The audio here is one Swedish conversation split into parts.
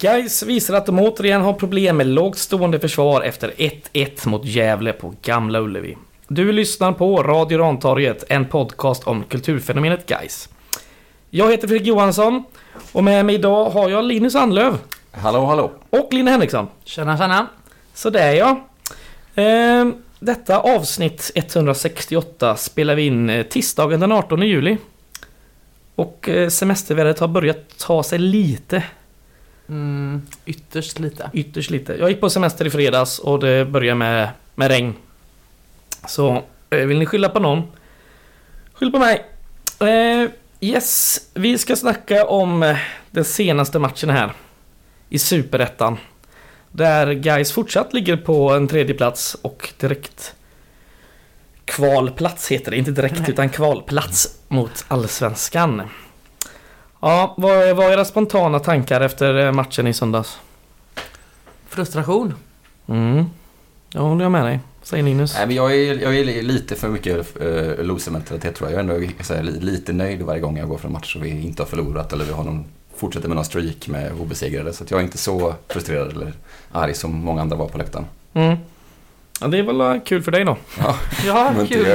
Guys visar att de återigen har problem med lågt stående försvar efter 1-1 mot Gävle på Gamla Ullevi. Du lyssnar på Radio Rantorget, en podcast om kulturfenomenet Guys. Jag heter Fredrik Johansson och med mig idag har jag Linus Anlöv Hallå, hallå. och Linne Henriksson. Tjena tjena! Så där ja. Ehm, detta avsnitt 168 spelar vi in eh, tisdagen den 18 juli. Och eh, semestervädret har börjat ta sig lite, Mm, ytterst lite. ytterst lite. Jag gick på semester i fredags och det började med, med regn. Så eh, vill ni skylla på någon? Skyll på mig! Eh, yes, vi ska snacka om eh, den senaste matchen här. I Superettan. Där Guys fortsatt ligger på en tredje plats och direkt kvalplats heter det. Inte direkt Nej. utan kvalplats mot Allsvenskan. Ja, vad är era spontana tankar efter eh, matchen i söndags? Frustration. Mm. Jag håller jag med dig. Säger Linus. Nej, men jag, är, jag är lite för mycket uh, loser-mentalitet tror jag. Jag är ändå så här, li- lite nöjd varje gång jag går från match och vi inte har förlorat eller vi har någon, fortsätter med någon streak med obesegrade. Så att jag är inte så frustrerad eller arg som många andra var på läktaren. Mm. Ja, det är väl eh, kul för dig då. Ja, inte kul.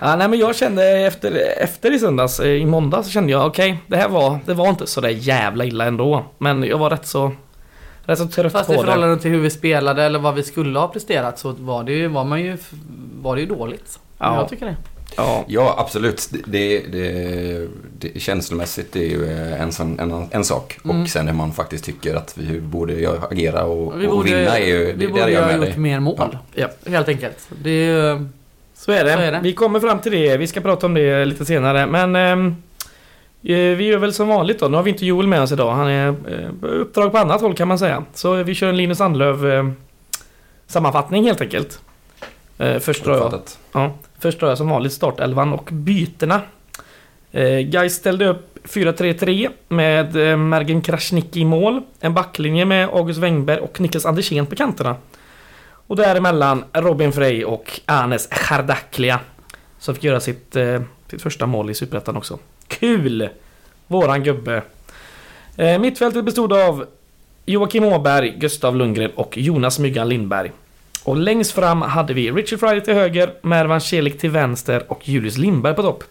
Ja, nej, men jag kände efter, efter i söndags, eh, i måndag så kände jag okej, det här var, det var inte så där jävla illa ändå. Men jag var rätt så, rätt så trött Fast i på det. förhållande till hur vi spelade eller vad vi skulle ha presterat så var det ju, var man ju, var det ju dåligt. Ja. Jag tycker det. Ja, Ja, absolut. Det, det, det, det, känslomässigt är ju eh, en, sån, en, en sak. Mm. Och sen hur man faktiskt tycker att vi borde agera och, Vi och borde, vinna är ju... vi det, borde ju jag ha gjort dig. mer mål. ja. Helt enkelt. Det är ju... Så är, det. Så är det. Vi kommer fram till det. Vi ska prata om det lite senare. Men ehm, eh, vi gör väl som vanligt då. Nu har vi inte Joel med oss idag. Han är eh, uppdrag på annat håll kan man säga. Så vi kör en Linus Sandlöv eh, sammanfattning helt enkelt. Eh, först drar jag. Ja, först drar jag som vanligt startelvan och bytena. Eh, Gais ställde upp 4-3-3 med eh, Mergen Krasniqi i mål. En backlinje med August Wengberg och Niklas Andersén på kanterna. Och däremellan Robin Frey och Anes Chardaklia. Som fick göra sitt, eh, sitt första mål i Superettan också. Kul! Våran gubbe. Eh, mittfältet bestod av Joakim Åberg, Gustav Lundgren och Jonas Myggan Lindberg. Och längst fram hade vi Richard Friday till höger, Mervan Celik till vänster och Julius Lindberg på topp.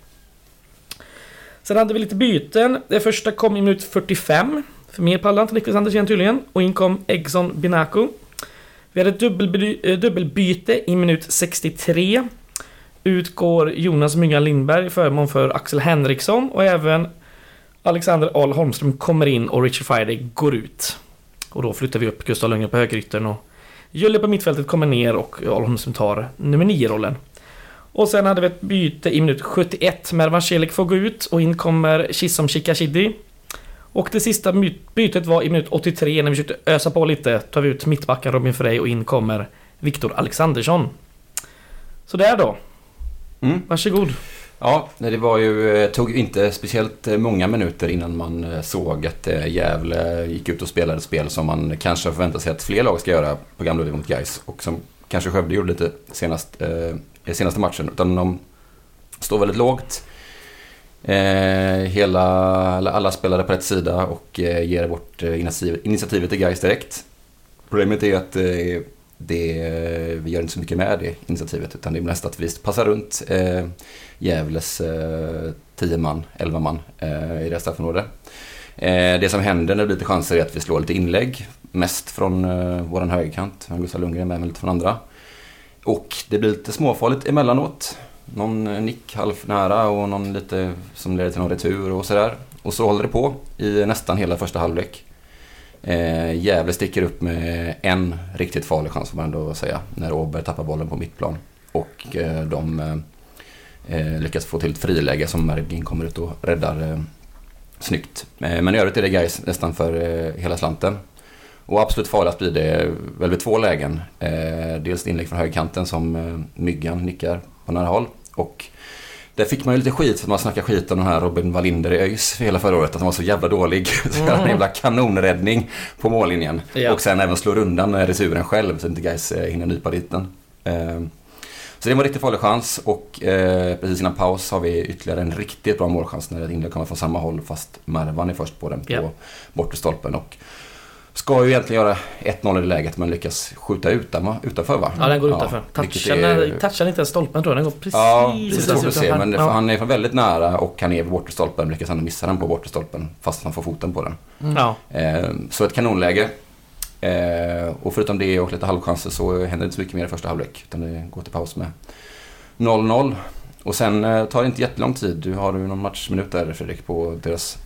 Sen hade vi lite byten. Det första kom i minut 45. För mer pallade inte Niklas Andersén tydligen. Och in kom Egson Binaku. Vi hade dubbelby- eh, dubbelbyte i minut 63. Utgår Jonas Myggan Lindberg förmån för Axel Henriksson och även Alexander Ahl Holmström kommer in och Richard Friday går ut. Och då flyttar vi upp Gustav Lundgren på högeryttern och Julle på mittfältet kommer ner och Ahl Holmström tar nummer 9-rollen. Och sen hade vi ett byte i minut 71. Mervan Celik får gå ut och in kommer Chisom Chikashidi. Och det sista bytet var i minut 83 när vi försökte ösa på lite. Tar vi ut mittbacken Robin Frey och in kommer Viktor Alexandersson. Så där då. Mm. Varsågod. Ja, det var ju, eh, tog inte speciellt eh, många minuter innan man eh, såg att Gävle gick ut och spelade ett spel som man kanske förväntar sig att fler lag ska göra på Gamla Ullevi mot Gais och som kanske Skövde gjorde lite senast, eh, senaste matchen. Utan de står väldigt lågt. Eh, hela, alla- spelare på rätt sida och eh, ger bort eh, initiativet till Gais direkt. Problemet är att eh, det, vi gör inte så mycket med det initiativet utan det är mest att vi passar runt eh, Gävles eh, 10 man, 11 man eh, i det straffområdet. Eh, det som händer när det blir lite chanser är att vi slår lite inlägg. Mest från eh, vår högerkant, Gustav Lundgren med, men lite från andra. Och det blir lite småfarligt emellanåt. Någon eh, nick halvt nära och någon lite som leder till någon retur och sådär. Och så håller det på i nästan hela första halvlek. Eh, Gävle sticker upp med en riktigt farlig chans får man ändå säga. När Åberg tappar bollen på mittplan. Och eh, de eh, lyckas få till ett friläge som Mergin kommer ut och räddar eh, snyggt. Eh, men i övrigt är det Gais nästan för eh, hela slanten. Och absolut farligast blir det väl vid två lägen. Eh, dels inlägg från högerkanten som eh, Myggan nickar på nära håll. Och där fick man ju lite skit för att man snackade skit om den här Robin Wallinder i ÖIS hela förra året. Att han var så jävla dålig. Så mm. en jävla kanonräddning på mållinjen. Ja. Och sen även slår undan returen själv så inte Gais eh, hinner nypa dit den. Eh, så det var en riktigt farlig chans och eh, precis innan paus har vi ytterligare en riktigt bra målchans när ett inlägg kommer från samma håll fast Mervan är först på den på Ja. bortre stolpen. Och Ska ju egentligen göra 1-0 i det läget men lyckas skjuta ut den, va? utanför va? Ja, den går utanför. vilket Touchar, är- touchar inte ens stolpen tror jag. Den går precis Ja, det precis utanför. se men det- ja. han är väldigt nära och han är vid bortre stolpen. Lyckas ändå missa den på bortre stolpen fast han får foten på den. Mm. Ja. Eh, så ett kanonläge. Eh, och förutom det och lite halvchanser så händer inte så mycket mer i första halvlek. Utan det går till paus med 0-0. Och sen eh, tar det inte jättelång tid. Du har ju någon matchminut där Fredrik på deras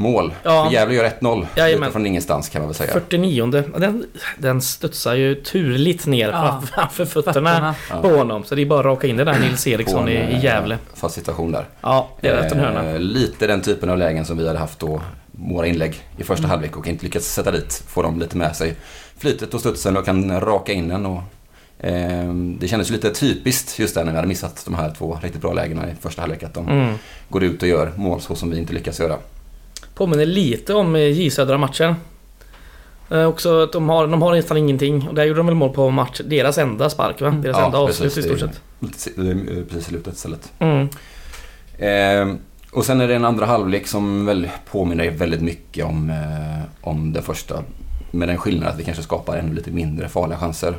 mål. Ja. För Gävle gör 1-0. Jajamän. Från ingenstans kan man väl säga. 49 den, den studsar ju turligt ner Ja. framför fötterna Fötterna. Ja. på honom. Så det är bara att raka in det där Nils Eriksson i, en, i eh, Gävle. Fast situation där. Ja, det är rätt en hörna. Eh, lite den typen av lägen som vi hade haft då. Våra inlägg i första Mm. halvlek och inte lyckats sätta dit. Få dem lite med sig. Flytet och studsen och kan raka in den. Och, eh, det kändes lite typiskt just där när vi hade missat de här två riktigt bra lägena i första halvlek. Att de Mm. går ut och gör mål så som vi inte lyckas göra. Påminner lite om eh, J Södra-matchen. Eh, också att de har, de har nästan ingenting. Och där gjorde de väl mål på match, deras enda spark va? Deras Ja, enda avslut i stort Det är- sett. Eh, Precis i slutet istället. Mm. Eh, och sen är det en andra halvlek som väl påminner väldigt mycket om, eh, om den första. Med den skillnaden att vi kanske skapar ännu lite mindre farliga chanser.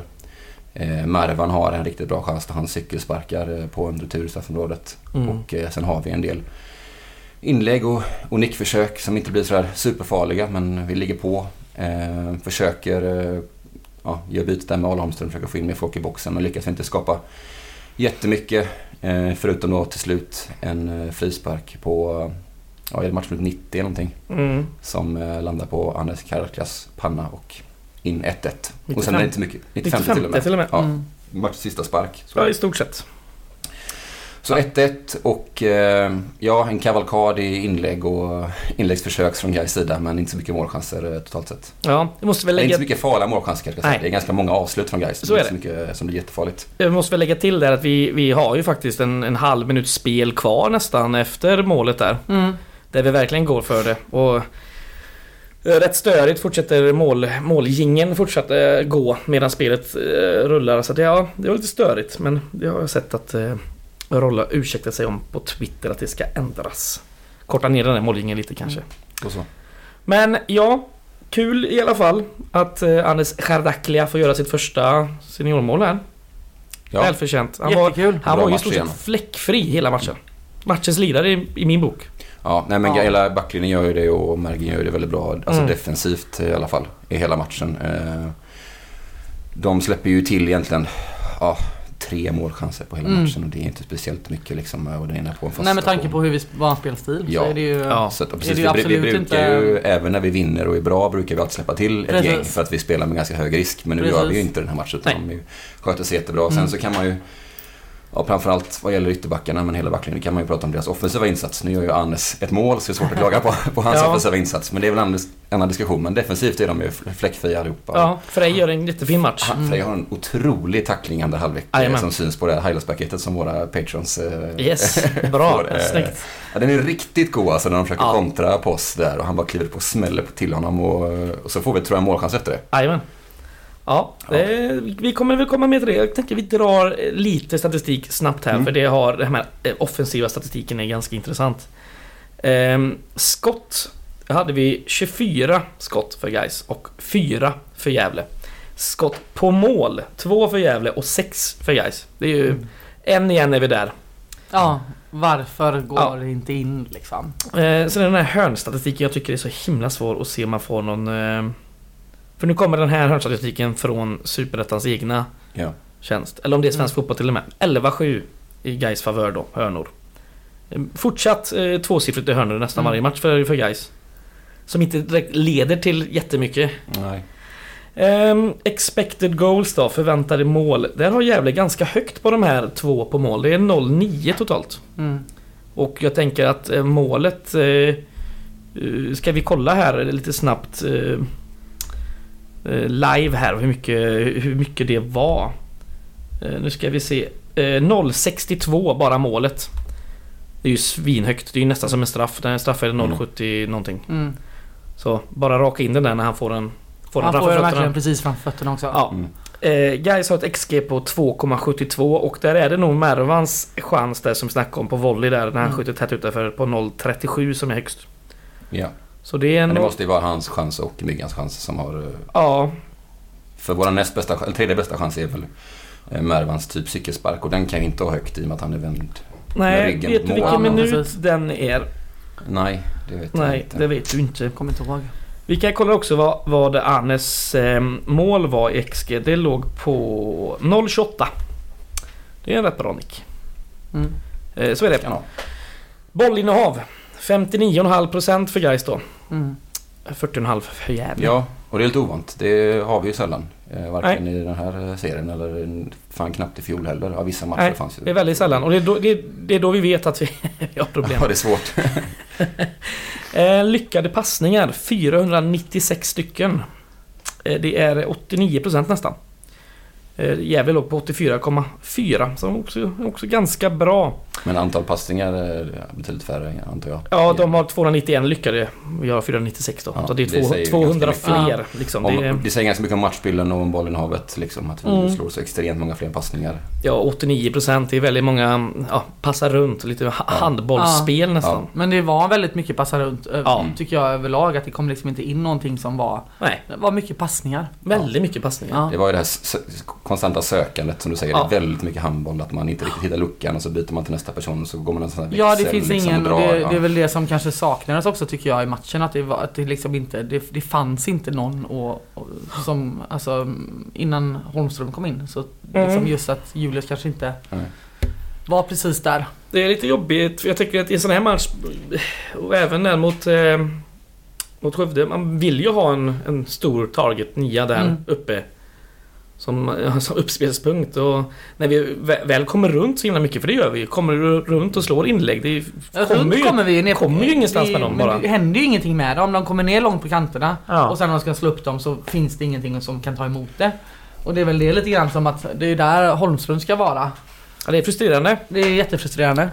Eh, Mervan har en riktigt bra chans där han cykelsparkar eh, på en retur i straffområdet. Mm. Och eh, sen har vi en del inlägg och, och nickförsök som inte blir sådär superfarliga men vi ligger på. Eh, försöker eh, ja, göra bytet där med Arla Holmström, försöker få in mer folk i boxen men lyckas inte skapa jättemycket. Eh, förutom då till slut en eh, frispark på ja, matchminut 90 eller någonting. Mm. Som eh, landar på Anders Karakas panna och in 1-1. Och 95. sen är det inte mycket. 95 till och 95 med. till och med. Ja, Mm. matchs sista spark. Så, Ja, i stort sett. Så 1-1 och eh, ja, en kavalkad i inlägg och inläggsförsök från Gais sida men inte så mycket målchanser eh, totalt sett. Ja, det måste väl Det är inte lägga, så mycket farliga målchanser kanske jag ska säga. Nej. Det är ganska många avslut från Gais. Så är inte så mycket som blir jättefarligt. jag måste väl lägga till där att vi, vi har ju faktiskt en, en halv minut spel kvar nästan efter målet där. Mm. Där vi verkligen går för det. Och eh, Rätt störigt fortsätter mål, målgingen fortsätter gå medan spelet rullar. Så det, ja, det var lite störigt men det har jag sett att Rolla ursäktar sig om på Twitter att det ska ändras. Korta ner den här målgingen lite kanske. Och så. Men ja, kul i alla fall att eh, Anders Chardaklia får göra sitt första seniormål här. Ja, Välförtjänt. Han var, Jättekul. han Bra var ju stort sett fläckfri hela matchen. Matchens lirare i, i min bok. ja nej, men Ja. hela backlinjen gör ju det och Mergin gör ju det väldigt bra. Alltså Mm. defensivt i alla fall. I hela matchen. Eh, de släpper ju till egentligen ja, tre målchanser på hela Mm. matchen och det är inte speciellt mycket liksom. Och den ena på en fast Nej med tanke på hur vi, vår spelstil Ja. så är det ju... Ja. Så att, är precis, det vi, ju vi absolut brukar inte- ju, även när vi vinner och är bra, brukar vi alltid släppa till ett Precis. gäng för att vi spelar med ganska hög risk. Men nu Precis. gör vi ju inte den här matchen utan Nej. de sköter sig jättebra. Sen Mm. så kan man ju, ja, framförallt vad gäller ytterbackarna men hela backlinjen kan man ju prata om deras offensiva insats. Nu gör ju Annes ett mål så det är svårt att klaga på, på hans Ja. offensiva insats. Men det är väl en annan, diskussion. Men defensivt är de ju fläckfria allihopa. Ja, Frej gör en jättefin match. Han, Frej har en otrolig tackling andra halvlek eh, Jajamän. som syns på det här highlights-paketet som våra patrons eh, Yes, bra. eh, Snyggt. Ja, den är riktigt god alltså när de försöker Ja. kontra på oss där och han bara kliver upp och smäller till honom och, och så får vi tror jag en målchans efter det. Jajamän. Ja, det, vi kommer väl komma med till det. Jag tänker vi drar eh, lite statistik snabbt här Mm. för det har, den här eh, offensiva statistiken är ganska intressant. Ehm, skott hade vi 24 skott för guys och 4 för Gävle. Skott på mål, 2 för Gävle och 6 för guys. Det är ju Mm. en igen är vi där. Ja, varför går Ja. det inte in liksom? Eh, sen är den här hörnstatistiken jag tycker är så himla svår att se om man får någon... För nu kommer den här hörnstatistiken från Superettans egna Ja. tjänst. Eller om det är Svensk Mm. Fotboll till och med. 11-7 i Gais favör då, hörnor. Eh, Fortsatt eh, tvåsiffrigt i hörnor nästan Mm. varje match för, för Gais. Som inte direkt leder till jättemycket. Nej. Ehm, expected goals då, förväntade mål. Där har Gävle ganska högt på de här två på mål. Det är 0-9 totalt. Mm. Och jag tänker att eh, målet... Eh, eh, ska vi kolla här lite snabbt eh, live här hur mycket, hur mycket det var. Eh, nu ska vi se. Eh, 0,62 bara målet. Det är ju svinhögt. Det är ju nästan som en straff. Den här straff är 0,70 någonting. Mm. Så bara raka in den där när han får den, får den Han får framför ju fötterna. verkligen precis framför fötterna också. Ja. Mm. Eh, Gais har ett XG på 2,72 och där är det nog Mervans chans där som vi snackade om på volley där när han Mm. skjuter tätt utanför på 0,37 som är högst. Ja. Så det är Men det måste ju vara hans chans och Myggans chans som har... eh, Ja, För vår näst bästa, eller tredje bästa chans är väl eh, Mervans typ cykelspark och den kan ju inte ha högt i och med att han är vänd. med nej, ryggen vet du mot vilken minut Precis. den är? Nej, det vet jag Nej, inte. det vet du inte. Kommer inte ihåg. Vi kan kolla också vad, vad Arnes eh, mål var i XG. Det låg på 0,28. Det är en rätt bra nick. Mm. Eh, så är det. Bollinnehav. 59,5% för Gais då. Mm. 40,5 för Gävle. Ja, och det är lite ovant. Det har vi ju sällan. Eh, varken i den här serien eller fan knappt i fjol heller. Ja, vissa matcher Nej, fanns ju. Det är väldigt sällan och det är då, det är, det är då vi vet att vi har problem. Ja, det är svårt. Eh, lyckade passningar, 496 stycken. Eh, det är 89% nästan. Eh, Gävle låg på 84,4 så också, också ganska bra. Men antal passningar är betydligt färre antar jag. Ja, de har 291 lyckade. Vi har 496 då. Ja, så det är det två, säger 200 ganska mycket. fler. Liksom. Om, Det är, det säger ganska mycket om matchbilden och om bollinnehavet. Liksom, att vi Mm. slår så extremt många fler passningar. ja, 89% det är väldigt många ja, passar runt. Lite ha- handbollsspel nästan. Men det var väldigt mycket passa runt. Ja. Tycker jag överlag. Att det kom liksom inte in någonting som var... Nej, Det var mycket passningar. väldigt mycket passningar. Ja. Det var ju det här konstanta sökandet som du säger. Ja. Det är väldigt mycket handboll. Att man inte riktigt hittar luckan och så byter man till nästa person och så går man en sån här Ja, det växel, finns liksom, ingen... drar, det, ja. det är väl det som kanske saknades också tycker jag i matchen. Att det, var, att det liksom inte... Det, det fanns inte någon och, och, som... Alltså innan Holmström kom in. Så Mm. liksom just att Julius kanske inte Nej. var precis där. Det är lite jobbigt jag tycker att i en sån här match och även där mot, eh, mot Skövde. Man vill ju ha en, en stor target nia där Mm. uppe. Som, som uppspelspunkt och när vi vä- väl kommer runt så himla mycket, för det gör vi. Kommer runt och slår inlägg. Det Ja, kommer ju, kommer vi ner kommer ju ingenstans det, med dem bara. Det händer ju ingenting med dem. De kommer ner långt på kanterna. Ja. Och sen när de ska slå upp dem så finns det ingenting som kan ta emot det. Och det är väl det lite grann som att det är där Holmström ska vara. Ja, det är frustrerande. Det är jättefrustrerande.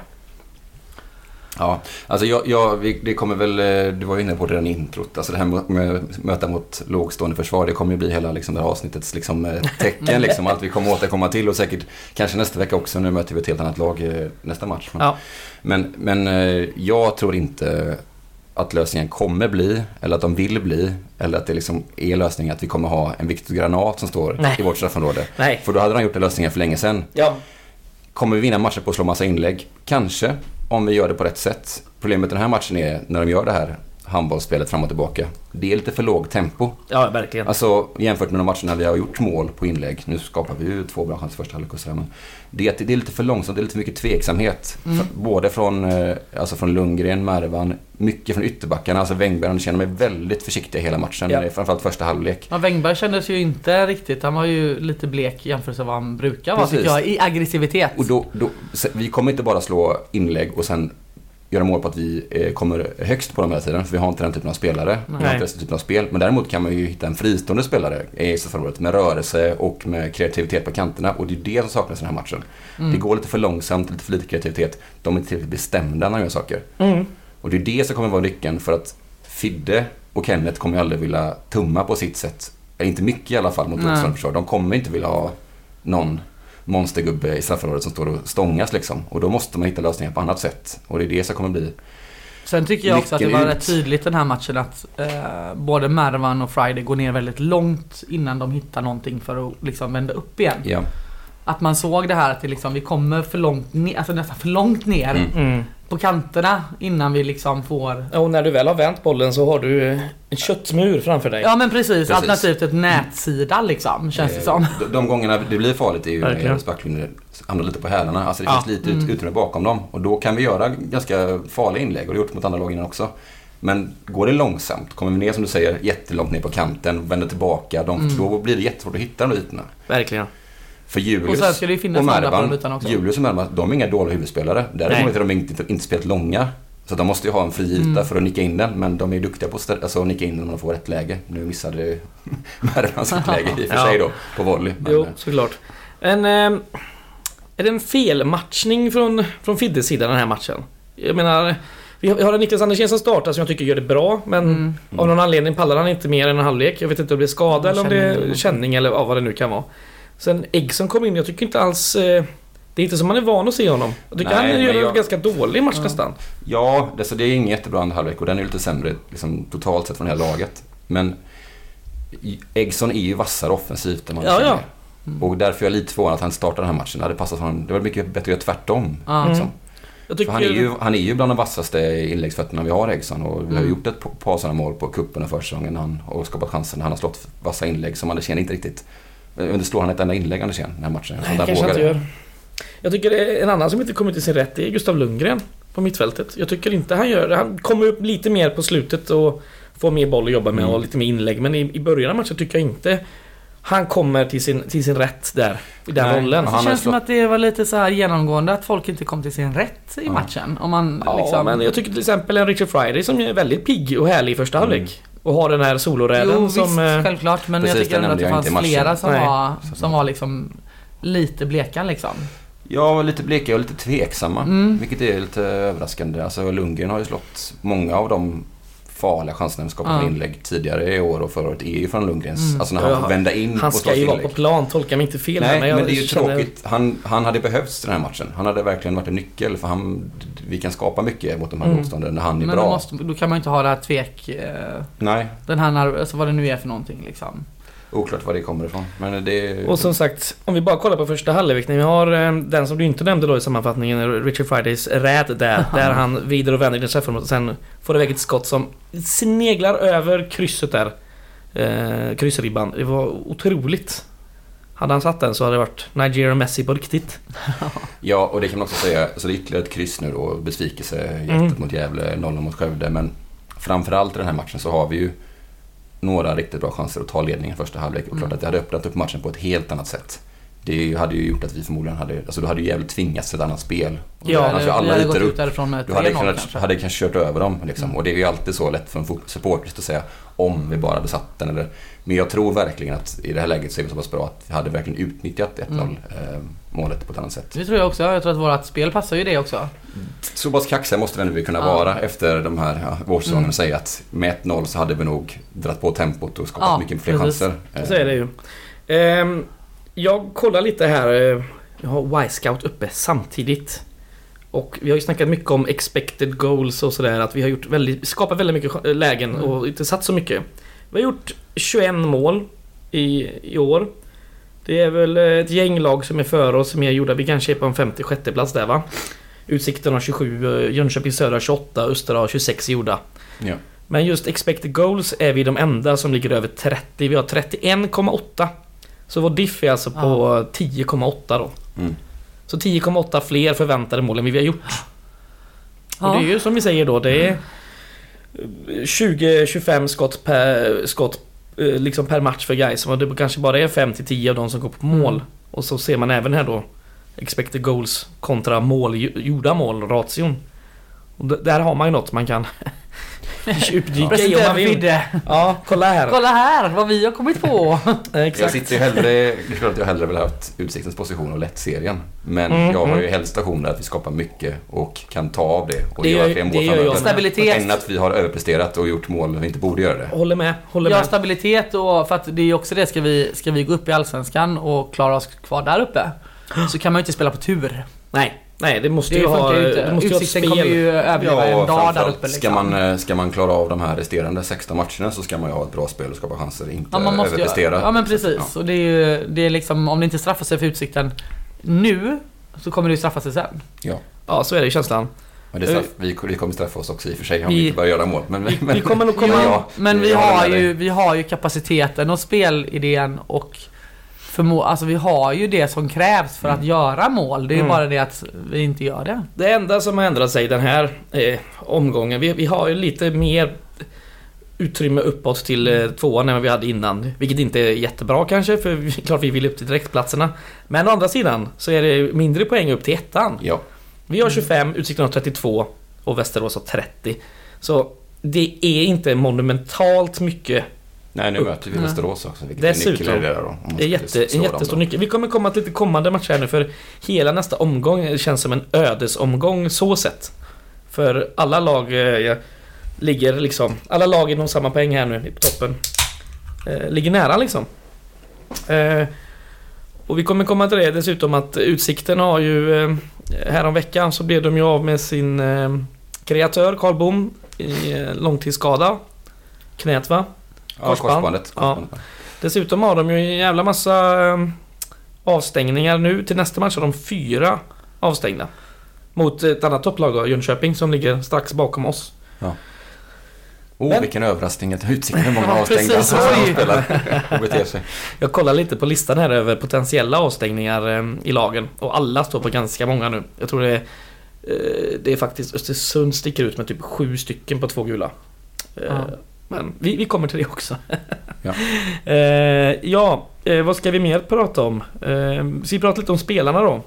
Ja, alltså jag, jag, vi- det kommer väl, eh, du var ju inne på det redan i introt, alltså det här med, möta mot lågstående försvar, det kommer ju bli hela liksom, det här avsnittets liksom, eh, tecken, liksom, allt vi kommer återkomma till och säkert kanske nästa vecka också, nu möter vi ett helt annat lag eh, nästa match. Men, Ja. men, men jag tror inte att lösningen kommer bli, eller att de vill bli, eller att det liksom är lösningen att vi kommer ha en Victor Granat som står Nej. i vårt straffområde. Nej. För då hade de gjort den lösningen för länge sedan. Ja. Kommer vi vinna matcher på att slå massa inlägg? Kanske, om vi gör det på rätt sätt. Problemet i den här matchen är när de gör det här handbollsspelet fram och tillbaka. Det är lite för lågt tempo. ja, verkligen. Alltså jämfört med de matcherna vi har gjort mål på inlägg. Nu skapar vi ju två bra chanser i första halvlek och sådär. Men det, det är lite för långsamt, det är lite för mycket tveksamhet. Mm. För, både från, eh, alltså från Lundgren, Mervan, mycket från ytterbackarna. Alltså Wängberg, känner mig väldigt försiktiga hela matchen. Ja. Ja. Framförallt första halvlek. Ja, Wängberg kändes ju inte riktigt, han var ju lite blek jämfört med vad han brukar vara tycker jag, i aggressivitet. Och då, då, vi kommer inte bara slå inlägg och sen göra mål på att vi eh, kommer högst på dem hela tiden. För vi har inte den typen av spelare. Vi har Nej. inte den typen av spel. Men däremot kan man ju hitta en fristående spelare i straffområdet med rörelse och med kreativitet på kanterna. Och det är det som saknas i den här matchen. Mm. Det går lite för långsamt, lite för lite kreativitet. De är inte tillräckligt bestämda när de gör saker. Mm. Och det är det som kommer vara nyckeln för att Fidde och Kenneth kommer ju aldrig vilja tumma på sitt sätt. Inte mycket i alla fall mot Nej. motståndarnas försvar. De kommer inte vilja ha någon monstergubbe i straffområdet som står och stångas liksom. Och då måste man hitta lösningar på annat sätt. Och det är det som kommer bli... Sen tycker jag också att det var ut. rätt tydligt den här matchen att eh, både Mervan och Friday går ner väldigt långt innan de hittar någonting för att liksom vända upp igen. Ja. Att man såg det här att det liksom, vi kommer för långt ner, alltså nästan för långt ner Mm. Mm. på kanterna innan vi liksom får Och när du väl har vänt bollen så har du eh, en köttmur framför dig. Ja men precis, Precis. alternativt ett nätsida liksom känns det Eh, som. De, de gångerna det blir farligt är ju när backlinjer hamnar lite på hälarna. Alltså det Ja. finns lite ut, Mm. utrymme bakom dem. Och då kan vi göra ganska farliga inlägg. Och det har gjort mot andra lag innan också. Men går det långsamt, kommer vi ner som du säger jättelångt ner på kanten, vänder tillbaka. De, Mm. Då blir det jättesvårt att hitta de ytorna. Verkligen. För Julius Och sen ska det ju finnas och Mervan, också. Julius och Mervan, de är inga dåliga huvudspelare. Däremot har de inte, inte spelat långa. Så de måste ju ha en fri yta Mm. för att nicka in den. Men de är duktiga på att alltså, nicka in den om de får rätt läge. Nu missade Mervan sitt läge i och för Ja. sig då, på volley. Men, Jo, såklart. Men... Eh, är det en felmatchning från, från Fiddes sida den här matchen? Jag menar... Vi har, en Niklas Andersén som startar som jag tycker gör det bra, men Mm. av någon anledning pallar han inte mer än en halvlek. Jag vet inte om det är skada eller om det Känning eller är känning eller ja, vad det nu kan vara. Sen Eggson kom in, jag tycker inte alls... Eh, Det är inte som man är van att se honom. Jag tycker Nej, han gör en jag- ganska dålig match Ja. nästan. Ja, det, så det är ingen jättebra andra halvlek och den är lite sämre liksom, totalt sett från det här laget. Men Eggson är ju vassare offensivt än man Ja, känner. ja. Och därför är jag lite förvånad att han startar den här matchen. Det hade passat honom. Det var mycket bättre att göra tvärtom. Mm. Liksom. Tycker... han, är ju, han är ju bland de vassaste inläggsfötterna vi har Eggson och vi har Mm. gjort ett par sådana mål på cupen och försäsongen han, och skapat chanser när han har slått vassa inlägg som Andersén inte riktigt... Men det slår han ett enda inlägg Andersén den här matchen? Nej, kanske han inte gör. Jag tycker en annan som inte kommer till sin rätt är Gustav Lundgren på mittfältet. Jag tycker inte han gör det. Han kommer upp lite mer på slutet och får mer boll att jobba med Mm. och lite mer inlägg. Men i, i början av matchen tycker jag inte han kommer till sin, till sin rätt där. I den Nej, rollen. Det känns som att det var lite så här genomgående att folk inte kom till sin rätt i Ja. matchen. Om man Ja, liksom... men jag tycker till exempel en Richard Friday som är väldigt pigg och härlig i första Mm. Och har den här soloräden Jo som... visst, eh, självklart. Men Precis, jag tycker ändå att det fanns flera som Nej. var, som var liksom lite bleka liksom. Ja, lite bleka och lite tveksamma. Mm. Vilket är lite överraskande. Alltså Lundgren har ju slått många av de farliga chanserna vi skapat Ja. med inlägg tidigare i år och förra året är ju från Lundgrens. Mm. Alltså när han Ja, får vända in han och ska ju vara på plan, tolka mig inte fel Nej, jag men det är ju känner- tråkigt. Han, han hade behövts i den här matchen. Han hade verkligen varit en nyckel för han, vi kan skapa mycket mot de här Mm. motstånden när han är Men då, bra. måste, då kan man ju inte ha det här tvek... Eh, Nej, den här nerv- alltså vad det nu är för någonting liksom. Oklart var det kommer ifrån. Men det... Och som sagt, om vi bara kollar på första halvlek. När vi har eh, den som du inte nämnde då i sammanfattningen, Richard Fridays räd där. där han vrider och vänder i straffområdet och sen får iväg ett skott som sneglar över krysset där. Eh, kryssribban. Det var otroligt. Hade han satt den så hade det varit Nigeria Messi på riktigt. Ja, och det kan man också säga. Så det är ytterligare ett kryss nu då. Besvikelse. Jättet Mm. mot Gävle, nollan mot Skövde. Men framförallt i den här matchen så har vi ju några riktigt bra chanser att ta ledningen första halvlek. Och klart Mm. att det hade öppnat upp matchen på ett helt annat sätt. Det hade ju gjort att vi förmodligen hade... Alltså då hade ju Gävle tvingats till ett annat spel. Ja, då Eller- hade vi alla hade gått ut därifrån med Du hade 3-0 kunnat, kanske. hade kanske kört över dem liksom. Mm. Och det är ju alltid så lätt för en supporter att säga om vi bara hade satt den eller... Men jag tror verkligen att i det här läget så är vi så pass bra att vi hade verkligen utnyttjat 1-0 Mm. eh, målet på ett annat sätt. Det tror jag också. Jag tror att vårt spel passar ju det också. Så pass kaxiga måste vi ändå kunna Ja. vara efter de här ja, vårsäsongerna Mm. och säga att med 1-0 så hade vi nog dragit på tempot och skapat Ja, mycket fler precis. chanser. Så är det ju. Ehm, jag kollar lite här. eh, Jag har Y-scout uppe samtidigt. Och vi har ju snackat mycket om expected goals och sådär. Att vi har gjort väldigt, skapat väldigt mycket ch- lägen Mm. och inte satt så mycket. Vi har gjort 21 mål i, i år. Det är väl eh, ett gäng lag som är före oss som är gjorda. Vi kanske är på en 56 plats där va? Utsikten har 27, eh, Jönköping Södra har 28, Östra har 26 gjorda. Ja. Men just expected goals är vi de enda som ligger över 30. Vi har 31,8. Så vår diff är alltså på 10,8 då. Mm. Så 10,8 fler förväntade mål än vi har gjort. Och det är ju som vi säger då, det är 20-25 skott per, skott eh, liksom per match för guys. Och det kanske bara är 5-10 av de som går på mål. Mm. Och så ser man även här då expected goals kontra mål, gjorda mål, ration. Och där har man ju något man kan djupdyka i om man vill. Ja, kolla här. Kolla här vad vi har kommit på. Eh, Jag Exakt. sitter ju hellre, det är klart att jag hellre vill ha haft Utsiktens position och lett serien. Men Mm, jag har ju mm. helst stationer att vi skapar mycket och kan ta av det och Det gör- det mål gör jag. Stabilitet. Än att vi har överpresterat och gjort mål när vi inte borde göra det. Håller med, håller Ja, med. stabilitet och för att det är ju också det, ska vi, ska vi gå upp i Allsvenskan och klara oss kvar där uppe Så kan man ju inte spela på tur. Nej, nej det måste Det ju ha... ju Det inte. måste ju ha Utsikten kommer spel. ju överleva en och dag där uppe liksom. ska, man, eh, ska man klara av de här resterande 16 matcherna så ska man ju ha ett bra spel och skapa chanser, inte Ja, man måste ju, överprestera. ja men precis. Ja. Och det är ju, det är liksom, om det inte straffar sig för Utsikten nu så kommer det ju straffa sig sen. Ja, så är det i känslan. Men det straff, vi, vi kommer straffa oss också i och för sig om vi, Vi- inte börjar göra mål. Men, Vi, men, vi kommer nog men komma... ja, Men vi har, ju, vi har ju kapaciteten och spelidén och förmå, alltså vi har ju det som krävs för att Mm. göra mål. Det är ju Mm. bara det att vi inte gör det. Det enda som har ändrat sig den här eh, omgången, vi, vi har ju lite mer utrymme uppåt till eh, tvåan än vad vi hade innan. Vilket inte är jättebra kanske, för vi, klart vi vill upp till direktplatserna. Men å andra sidan så är det mindre poäng upp till ettan. Ja, Vi har 25, Utsikten har 32 och Västerås har 30. Så det är inte monumentalt mycket. Nej nu Upp. möter vi. Västerås också. Vilket Dessutom. är där då. Det är jätte, en jättestor nyckel. Vi kommer komma till lite kommande matcher här nu för hela nästa omgång känns som en ödesomgång så sett. För alla lag eh, ligger liksom, alla lag inom samma poäng här nu på toppen. Eh, ligger nära liksom. Eh, Och vi kommer komma till det dessutom att Utsikten har ju eh, Häromveckan så blev de ju av med sin eh, kreatör Karl Bom i eh, långtidsskada. Knät va? Ja, Korsband. korsbandet. Ja. korsbandet. Dessutom har de ju en jävla massa eh, avstängningar nu. Till nästa match har de fyra avstängda. Mot ett annat topplag då, Jönköping, som ligger strax bakom oss. Oh, Men- vilken överraskning att Utsikten är många Ja, avstängda precis. som spelar och beter sig. Jag kollar lite på listan här över potentiella avstängningar eh, i lagen. Och alla står på ganska många nu. Jag tror det är, eh, det är faktiskt Östersund sticker ut med typ sju stycken på två gula. Eh, Ja. Men vi, vi kommer till det också. Ja. Eh, ja, eh, vad ska vi mer prata om? Eh, ska vi prata lite om spelarna då?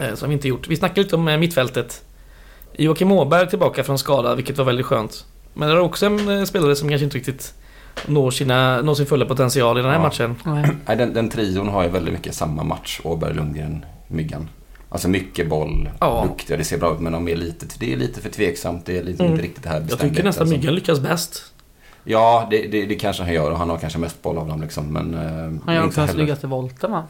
Eh, som vi inte gjort. Vi snackade lite om eh, mittfältet. Joakim Åberg tillbaka från skada, vilket var väldigt skönt. Men det är också en eh, spelare som kanske inte riktigt når, sina, når sin fulla potential i den här Ja. matchen. Nej. Nej, den, den trion har ju väldigt mycket samma match. Åberg, Lundgren, Myggan. Alltså mycket boll, Ja. duktiga, det ser bra ut men de är lite, det är lite för tveksamt. Det är lite, Mm. inte riktigt det här Jag tycker nästan som- Myggan lyckas bäst. Ja, det, det, det kanske han gör och han har kanske mest boll av dem liksom. Men, eh, Han gör också den snyggaste volten va?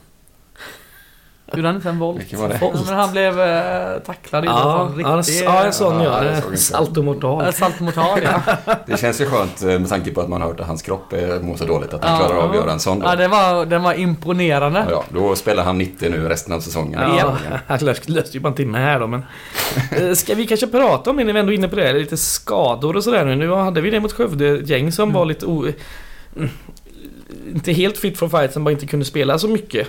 Gjorde han inte en volt? Vilken var det? Ja, men han blev eh, tacklad i Ja, en ja, riktig... ja, en sån Ja, gör jag såg det. inte. Salto mortal. eh, Saltomortal ja. Det känns ju skönt eh, med tanke på att man har hört att hans kropp eh, mår så dåligt att han Ja. klarar av att göra en sån. Då. ja det var, den var imponerande. Ja, då spelar han 90 nu resten av säsongen. Ja, han löste, löste ju bara en timme här då men... Eh, Ska vi kanske prata om det när vi ändå är inne på det? Lite skador och sådär nu. Nu hade vi det mot Skövde-gäng som Mm. var lite o... Inte helt fit for fight, som bara inte kunde spela så mycket.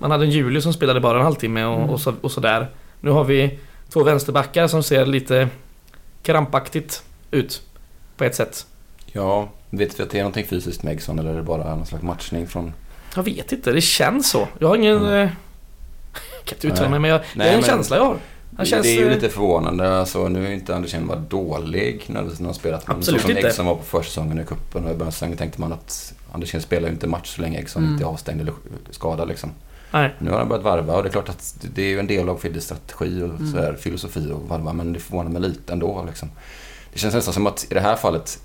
Man hade en Julius som spelade bara en halvtimme och, Mm. och, så, och sådär. Nu har vi två vänsterbackar som ser lite krampaktigt ut. På ett sätt. Ja, vet vi att det är någonting fysiskt med Eggson eller är det bara någon slags matchning från... Jag vet inte, det känns så. Jag har ingen... Mm. Mm. kan inte uttala mig men jag, Nej, det är en men- känsla jag har. Han känns, det är ju eh, lite förvånande. Alltså, nu är inte Andersén var dålig när han har spelat. Men Absolut så som. Eggson var på försäsongen i cupen och i början av säsongen tänkte man att Andersén spelar ju inte match så länge Eggson Mm. inte är avstängd eller skadad liksom. Nej. Nu har han börjat varva och det är klart att det är ju en del av Fiddes strategi och Mm. sådär, filosofi och varva men det förvånar mig lite ändå liksom. Det känns nästan som att i det här fallet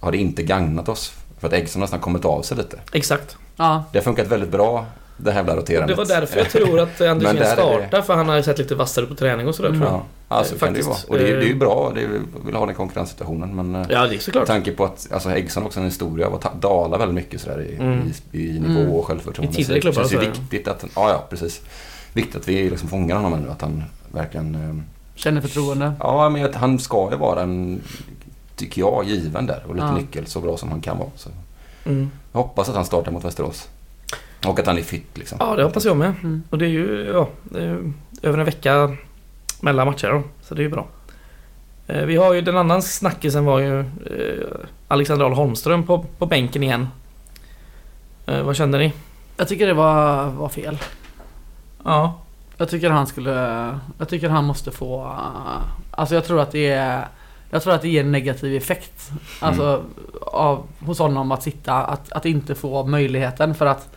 har det inte gagnat oss. För att Eggson har nästan kommit av sig lite. Exakt. Ja. Det har funkat väldigt bra det här jävla Och roterandet. det var därför jag tror att Andersén startar för han har ju sett lite vassare på träning och sådär tror jag. Ja, alltså Eh, kan det ju vara. Och det, är- det är ju Eh, bra. Det är, vill ha den konkurrenssituationen men eh, Ja, det är med såklart. tanke på att alltså Eggson också har en historia av att dala väldigt mycket sådär i, Mm. i, i nivå Mm. och självförtroende. I tidigare Så det klubbar känns ju viktigt att, ja ja precis. Viktigt att vi liksom fångar honom nu. Att han verkligen eh, Känner förtroende. Ja, men att han ska ju vara en, tycker jag, given där och lite Ja. nyckel så bra som han kan vara. Så Mm. jag hoppas att han startar mot Västerås. Och att han är fit liksom. Ja, det hoppas jag med. Mm. Och det är ju, ja, det är ju över en vecka mellan matcher då. Så det är ju bra. Eh, Vi har ju den annan snackisen var ju eh, Alexander Ahl Holmström på, på bänken igen. Eh, vad kände ni? Jag tycker det var, var fel. Ja. Jag tycker han skulle... Jag tycker han måste få... Alltså jag tror att det är... Jag tror att det ger en negativ effekt. Alltså av, hos honom att sitta, att, att inte få möjligheten för att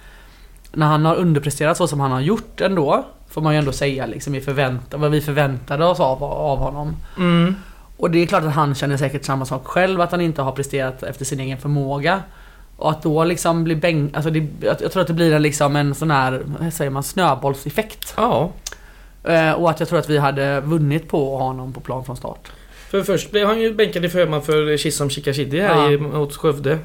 när han har underpresterat så som han har gjort ändå Får man ju ändå säga liksom i förväntan, vad vi förväntade oss av, av honom. Mm. Och det är klart att han känner säkert samma sak själv, att han inte har presterat efter sin egen förmåga. Och att då liksom bli bäng... Alltså det, jag, tror att det blir en, liksom en sån här, vad säger man, snöbollseffekt. Ja. Eh, och att jag tror att vi hade vunnit på att ha honom på plan från start. För först blev han ju bänkad i förman för Chisholm Chikashidi här Ja. i, mot Skövde.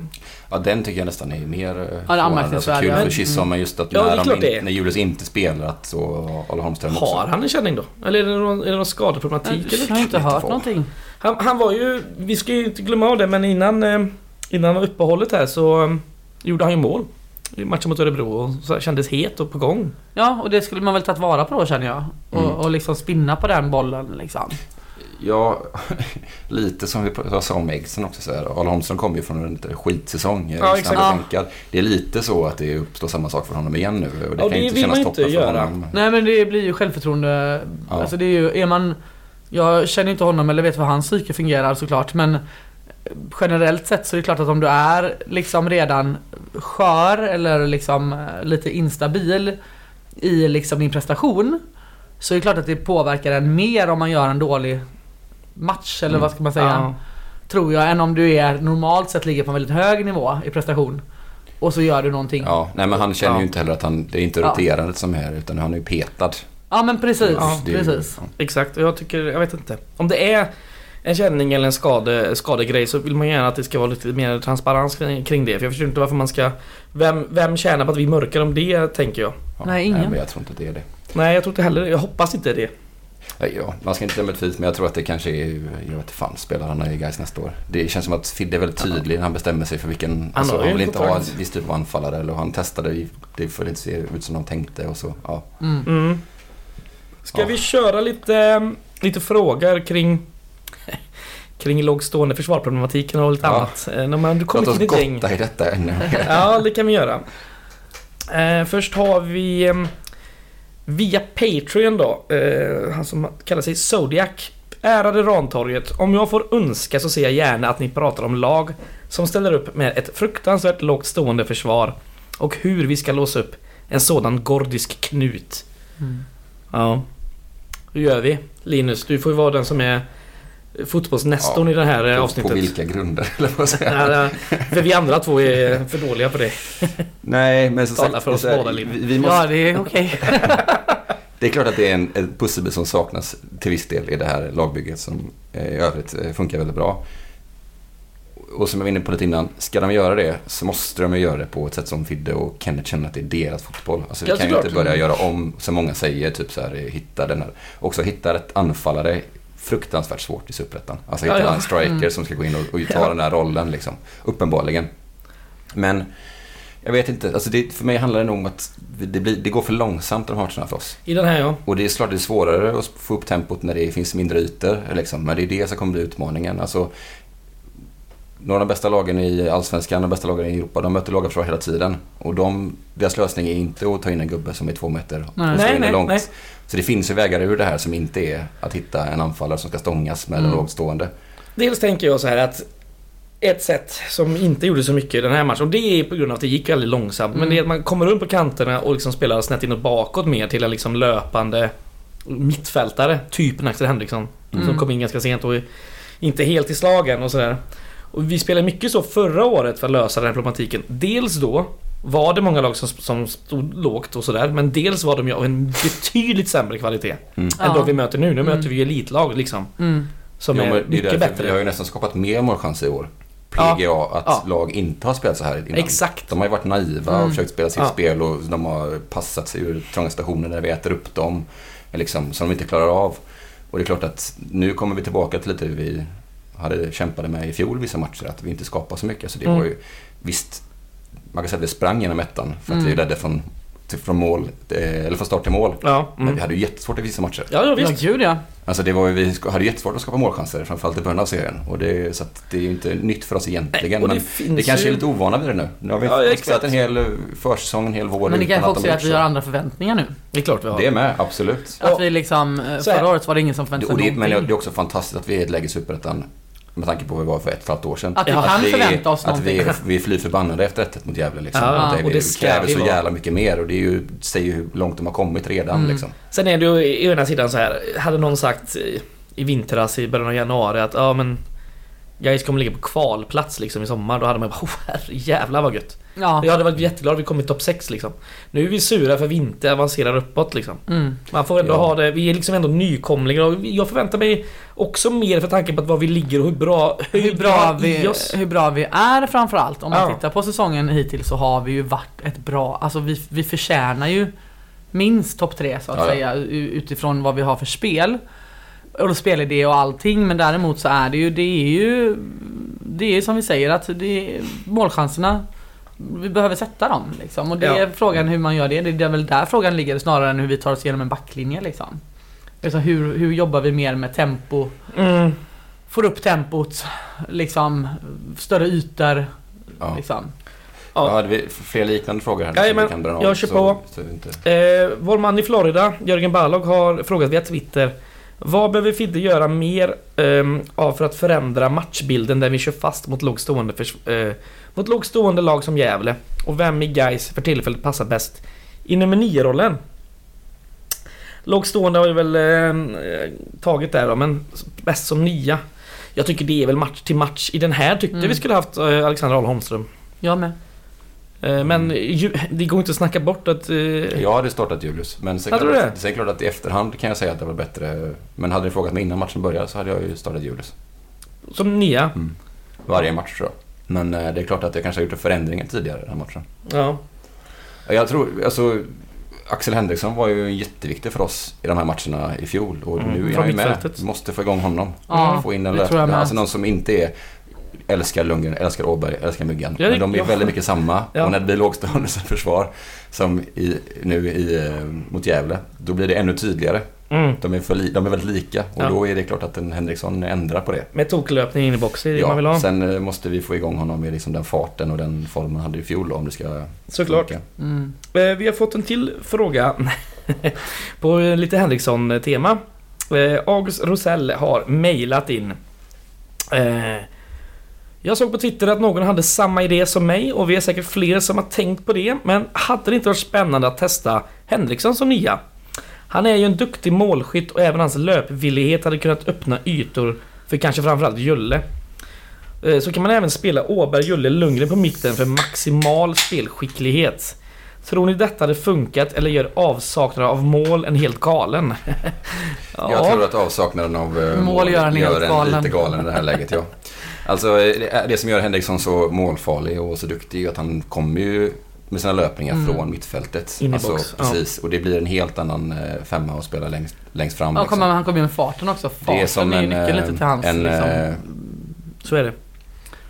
Ja, den tycker jag nästan är mer eh, Ja, anmärkningsvärd, Alltså, kul för Chisholm, men just att Ja, när, de in, är. när Julius inte spelar att så Arla Holmström också. Har han en känning då? Eller är det någon, är det någon skadeproblematik? eller? Jag har inte hört någonting. Han, han var ju, vi ska ju inte glömma av det, men innan, eh, innan uppehållet här så eh, gjorde han ju mål. I matchen mot Örebro och så kändes het och på gång. Ja, och det skulle man väl tagit vara på då känner jag. Och, Mm. och liksom spinna på den bollen liksom. Ja, lite som vi pr- sa om Eggson också. Så här. Arla Holmström kom ju från en lite skitsäsong. Ja. Ja. Det är lite så att det uppstår samma sak för honom igen nu. Och det Ja, kan det inte vill man kännas toppen inte för göra. honom. Nej men det blir ju självförtroende. Ja. Alltså det är ju, är man... Jag känner inte honom eller vet hur hans psyke fungerar såklart men Generellt sett så är det klart att om du är liksom redan skör eller liksom eh, lite instabil i liksom din prestation Så är det klart att det påverkar en mer om man gör en dålig match eller Mm. vad ska man säga Ja. Tror jag än om du är normalt sett ligger på en väldigt hög nivå i prestation och så gör du någonting. Ja, Ja, nej men han känner Ja. ju inte heller att han, det är inte Ja. roterandet som är utan han är ju petad. men precis. Ja, ju- precis. ja. Exakt, och jag tycker, jag vet inte. Om det är en känning eller en skade, skadegrej så vill man gärna att det ska vara lite mer transparens kring kring det. För jag förstår inte varför man ska... Vem, vem tjänar på att vi mörkar om det, tänker jag. Ja, Nej, ingen. men jag tror inte att det är det. Nej, jag tror inte heller Jag hoppas inte det. Ja, man ska inte döma ett fint men jag tror att det kanske är, jag vet inte fan, spelar han i Gais nästa år? Det känns som att Fidde är väldigt tydlig när han bestämmer sig för vilken, alltså, har ju han vill inte ha en viss typ av anfallare eller han testade, det får inte se ut som de tänkte och så, ja. Mm. Mm. Ska Ja. vi köra lite, lite frågor kring kring lågstående försvarproblematiken och lite Ja. annat? Eh, när man- Du Låt kommer oss ett gäng. gotta i detta ännu mer. Ja, det kan vi göra. Eh, först har vi eh, via Patreon då, eh, han som kallar sig Zodiac. Ärade Rantorget, om jag får önska så ser jag gärna att ni pratar om lag som ställer upp med ett fruktansvärt lågt stående försvar och hur vi ska låsa upp en sådan gordisk knut. Mm. Ja. Hur gör vi? Linus, du får ju vara den som är fotbollsnestorn Ja, i det här eh, På, avsnittet. på vilka grunder, eller vad ja, för vi andra två är för dåliga på det. Nej, men som sagt, för oss båda, vi, vi måste, Ja, det är okej. det är klart att det är en, en pusselbit som saknas till viss del i det här lagbygget som eh, i övrigt eh, funkar väldigt bra. Och som jag var inne på lite innan, ska de göra det så måste de ju göra det på ett sätt som Fidde och Kenneth känner att det är deras fotboll. Alltså vi Ja, kan ju inte börja göra om, som många säger, typ så här, hitta den här. Också hitta rätt anfallare, fruktansvärt svårt i Superettan. Alltså hitta Ja, ja. en striker Mm. som ska gå in och, och ta Ja. den här rollen liksom. Uppenbarligen. Men jag vet inte, alltså det, för mig handlar det nog om att det, blir, det går för långsamt de matcherna för oss. I den här ja. Och det är klart det är svårare att få upp tempot när det finns mindre ytor. Liksom. Men det är det som kommer bli utmaningen. Alltså, några av de bästa lagen i Allsvenskan, de bästa lagen i Europa, de möter lagförsvar hela tiden. Och de, deras lösning är inte att ta in en gubbe som är två meter och Nej. slå Nej, in långt. nej. Så det finns ju vägar ur det här som inte är att hitta en anfallare som ska stångas med Mm. en lågstående. Dels tänker jag så här att ett sätt som inte gjorde så mycket i den här matchen, och det är på grund av att det gick väldigt långsamt, men Mm. det är att man kommer runt på kanterna och liksom spelar snett inåt bakåt mer till en liksom löpande mittfältare, typ Axel Henriksson. Mm. Som kom in ganska sent och inte helt i slagen och sådär. Och vi spelade mycket så förra året för att lösa den här problematiken. Dels då var det många lag som, som stod lågt och sådär, men dels var de ju av en betydligt sämre kvalitet Mm. än Ja. de vi möter nu. Nu Mm. möter vi ju elitlag liksom. Mm. Som Jo, är det mycket bättre. Vi har ju nästan skapat mer målchanser i år. Ja. PGA, att Ja. lag inte har spelat så här innan. Exakt. De har ju varit naiva och Mm. försökt spela sitt Ja. spel och de har passat sig ur trånga stationer där vi äter upp dem. Liksom, som de inte klarar av. Och det är klart att nu kommer vi tillbaka till lite vi hade kämpade med i fjol vissa matcher. Att vi inte skapar så mycket. Så det Mm. var ju, visst, man kan säga att vi sprang genom ettan. För att Mm. vi ledde från, till, från, mål, eh, eller från start till mål. Ja, Men mm. vi hade ju jättesvårt i vissa matcher. ja, ja Ja, visst. gud ja. Alltså det var ju, vi hade jättesvårt att skapa målchanser, framförallt i början av serien. Och det, så att det är ju inte nytt för oss egentligen. och det men finns vi kanske ju- är lite ovana vid det nu. Nu har vi Ja, spelat en hel eh, försäsong, en hel vår Men det kanske också är att vi har andra förväntningar nu. Det är klart vi har. Det är med, absolut. Att Ja. vi liksom, eh, förra året var det ingen som förväntade sig det, men någonting. det är också fantastiskt att vi är i ett läge i Superettan med tanke på vad vi var för ett och ett halvt år sedan. Att vi kan vi, förvänta oss att vi, någonting. vi flyr förbannade efter 1 mot Gävle. Liksom. Ja, det, och vi det ska kräver vi så jävla mycket mer och det är ju, säger ju hur långt de har kommit redan. Mm. Liksom. Sen är det ju i ena sidan så här. Hade någon sagt i, i vintras i början av januari att ja men Gais kommer ligga på kvalplats liksom i sommar. Då hade man bara oh, herre jävlar vad gött. Ja. Jag hade varit jätteglad att vi kom i topp 6 liksom. Nu är vi sura för vi inte avancerar uppåt liksom. Mm. Man får ändå Ja. ha det. Vi är liksom ändå nykomlingar och jag förväntar mig också mer för tanke på att var vi ligger och hur bra, Hur bra, i vi, oss. hur bra vi är framförallt. Om man Ja. tittar på säsongen hittills så har vi ju varit ett bra, alltså vi, vi förtjänar ju minst topp tre så att Ja, ja. säga utifrån vad vi har för spel. Och då spelar det och allting men däremot så är det ju, det är ju, det är som vi säger att det är målchanserna vi behöver sätta dem liksom. Och det Ja. är frågan hur man gör det. Det är väl där frågan ligger snarare än hur vi tar oss igenom en backlinje liksom. Alltså hur, hur jobbar vi mer med tempo? Mm. Får upp tempot, liksom större ytor. Ja. Liksom. Ja. Ja. hade vi fler liknande frågor här? Som vi kan dra jag kör så- på. Så inte... Eh, vår man i Florida, Jörgen Balog, har frågat via Twitter Vad behöver Fidde göra mer ehm, av för att förändra matchbilden där vi kör fast mot lågstående, förs- eh, mot lågstående lag som Gävle? Och vem i Gais för tillfället passar bäst i nummer 9-rollen? Lågstående har vi väl eh, tagit där då, men bäst som nia. Jag tycker det är väl match till match. I den här tyckte Mm. vi skulle haft eh, Alexander Ahl Holmström. Jag med. Eh, Men ju, det går inte att snacka bort att... eh, Jag hade startat Julius. Men sen, Hade klart, det? sen klart att i efterhand kan jag säga att det var bättre. Men hade ni frågat mig innan matchen började så hade jag ju startat Julius. Som nia. Varje match tror jag. Men eh, det är klart att jag kanske har gjort en förändring tidigare den här matchen. Ja. Jag tror, alltså Axel Henriksson var ju jätteviktig för oss i de här matcherna i fjol. Och Mm, nu är från han ju med. Vi måste få igång honom. Ja, få in den löpningen. Alltså någon som inte är älskar Lundgren, älskar Åberg, älskar Myggan. Ja, Men de är ja. väldigt mycket samma. Ja. Och när det blir lågstående försvar som i, nu i, eh, mot Gävle, då blir det ännu tydligare. Mm. De är, för li, de är väldigt lika och Ja. då är det klart att en Henriksson ändrar på det. Med toklöpning in i boxen, det är det man vill ha. Ja, sen eh, måste vi få igång honom med liksom den farten och den formen han hade i fjol då, om det ska Såklart. Mm. Eh, Vi har fått en till fråga på lite Henriksson-tema. August Rosell har mejlat in. Eh, Jag såg på Twitter att någon hade samma idé som mig och vi är säkert fler som har tänkt på det. Men hade det inte varit spännande att testa Henriksson som nia? Han är ju en duktig målskytt och även hans löpvillighet hade kunnat öppna ytor för kanske framförallt Julle. Eh, Så kan man även spela Åberg, Julle, Lundgren på mitten för maximal spelskicklighet. Tror ni detta hade funkat eller gör avsaknaden av mål en helt galen? Jag tror att avsaknaden av eh, Mål gör en helt galen. lite galen i det här läget, ja. Alltså det- som gör Henriksson så målfarlig och så duktig är att han kommer ju med sina löpningar Mm. från mittfältet. In i alltså, box, ja. Precis, och det blir en helt annan eh, femma att spela längst, längst fram. Ja, liksom. kommer, han kommer ju med farten också. Farten det är som en, ju nyckeln eh, lite till hans en liksom. eh, Så är det.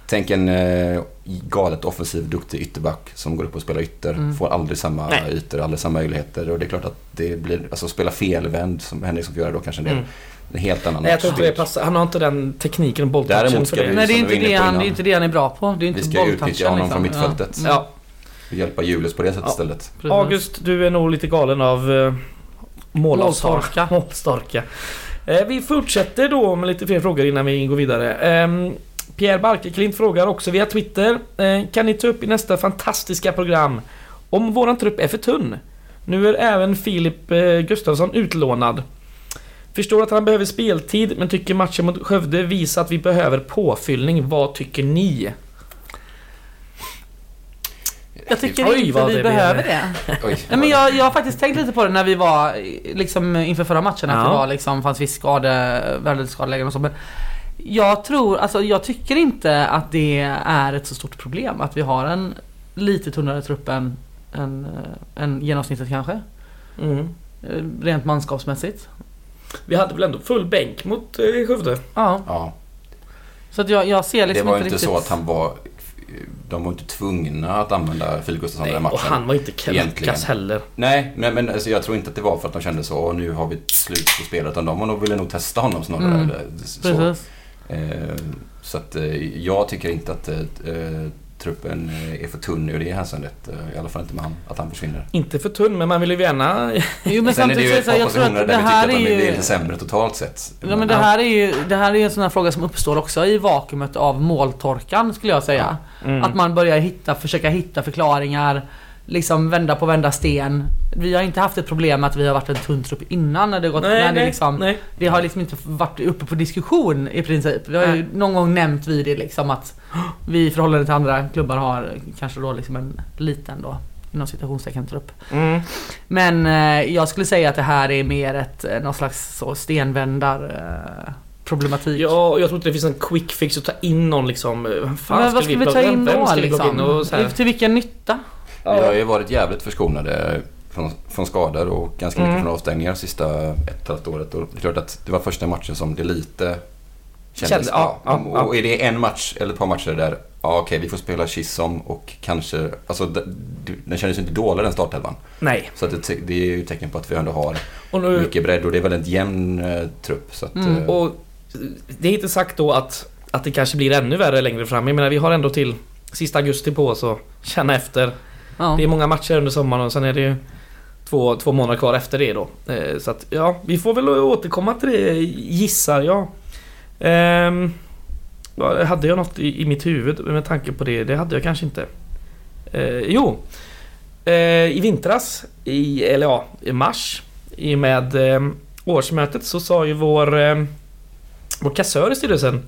Tänk en eh, galet offensiv, duktig ytterback som går upp och spelar ytter. Mm. Får aldrig samma Nej. ytor, aldrig samma möjligheter. Och det är klart att det blir, alltså spela felvänd som Henriksson får göra då kanske en del. Mm. En helt annan Nej, jag tror inte det passar. Han har inte den tekniken och bolltouchen för det. Nej, det är inte det, han, det är inte det han är bra på. Det är inte Vi ska utnyttja honom liksom. från mittfältet. Ja. Ja, Hjälpa Julius på det sättet Ja. istället. Precis. August, du är nog lite galen av uh, målstorka. Målstorka. målstorka. Eh, vi fortsätter då med lite fler frågor innan vi går vidare. Ehm, Pierre Barkeklint frågar också via Twitter. Eh, kan ni ta upp i nästa fantastiska program om våran trupp är för tunn? Nu är även Filip eh, Gustafsson utlånad. Förstår att han behöver speltid men tycker matchen mot Skövde visar att vi behöver påfyllning. Vad tycker ni? Jag tycker Oj, inte vi det behöver det. Oj, Nej, men jag, jag har faktiskt tänkt lite på det när vi var liksom inför förra matchen att Ja. det var liksom fanns viss skade, väldigt skadelägen och så men Jag tror, alltså jag tycker inte att det är ett så stort problem att vi har en lite tunnare trupp än, än, eh, än genomsnittet kanske. Mm. Eh, Rent manskapsmässigt. Vi hade väl ändå full bänk mot eh, Skövde? Ja, Ja, så att jag, jag ser det liksom var ju inte inte riktigt... så att han var... De var inte tvungna att använda Filip Gustafsson i Nej, den matchen. och han var inte kass heller. Nej, nej men alltså, jag tror inte att det var för att de kände så och nu har vi slut på spelet. Utan de var ville nog testa honom snarare. Mm. Så, Precis. eh, så att eh, jag tycker inte att eh, eh, truppen eh, är för tunn ur det hänseendet. Eh, I alla fall inte med han, att han försvinner. Inte för tunn, men man vill ju gärna... Jo men Sen är det ju så ett det här, par jag tror att positioner det där vi här tycker att de är är ju... lite sämre totalt sett. Ja men det här är ju, det här är en sån här fråga som uppstår också i vakuumet av måltorkan skulle jag säga. Mm. Att man börjar hitta, försöka hitta förklaringar. Liksom vända på vända sten. Vi har inte haft ett problem med att vi har varit en tunn trupp innan när det gått, nej, när det nej, liksom nej. Det har liksom inte varit uppe på diskussion i princip. Vi har ju någon gång nämnt vid det liksom att vi i förhållande till andra klubbar har kanske då liksom en liten då inom citationstecken trupp. Mm. Men eh, jag skulle säga att det här är mer ett eh, någon slags så stenvändar eh, problematik. Ja, jag tror inte det finns en quick fix att ta in någon liksom... fan Men vad ska vi ta plocka? in då vi liksom? in och så här? Till vilken nytta? Vi har ju varit jävligt förskonade från, från skador och ganska mycket Mm. från avstängningar sista ett halvt året. Och det är klart att det var första matchen som det lite kändes. Kände- ja, ja, ja. och är det en match eller ett par matcher där, ja okej vi får spela Chisholm och kanske, alltså den kändes ju inte dålig den startelvan. Nej. Så att det, det är ju tecken på att vi ändå har nu, mycket bredd och det är väl en jämn eh, trupp. Så att, Mm. eh, och det är inte sagt då att, att det kanske blir ännu värre längre fram. Jag menar, vi har ändå till sista augusti på oss att känna efter. Ja. Det är många matcher under sommaren och sen är det ju två, två månader kvar efter det då. Eh, Så att ja, vi får väl återkomma till det gissar jag. Ehm, hade jag något i, i mitt huvud med tanke på det? Det hade jag kanske inte. Eh, jo. Eh, I vintras, i, eller ja, i mars, i och med eh, årsmötet så sa ju vår, eh, vår kassör i styrelsen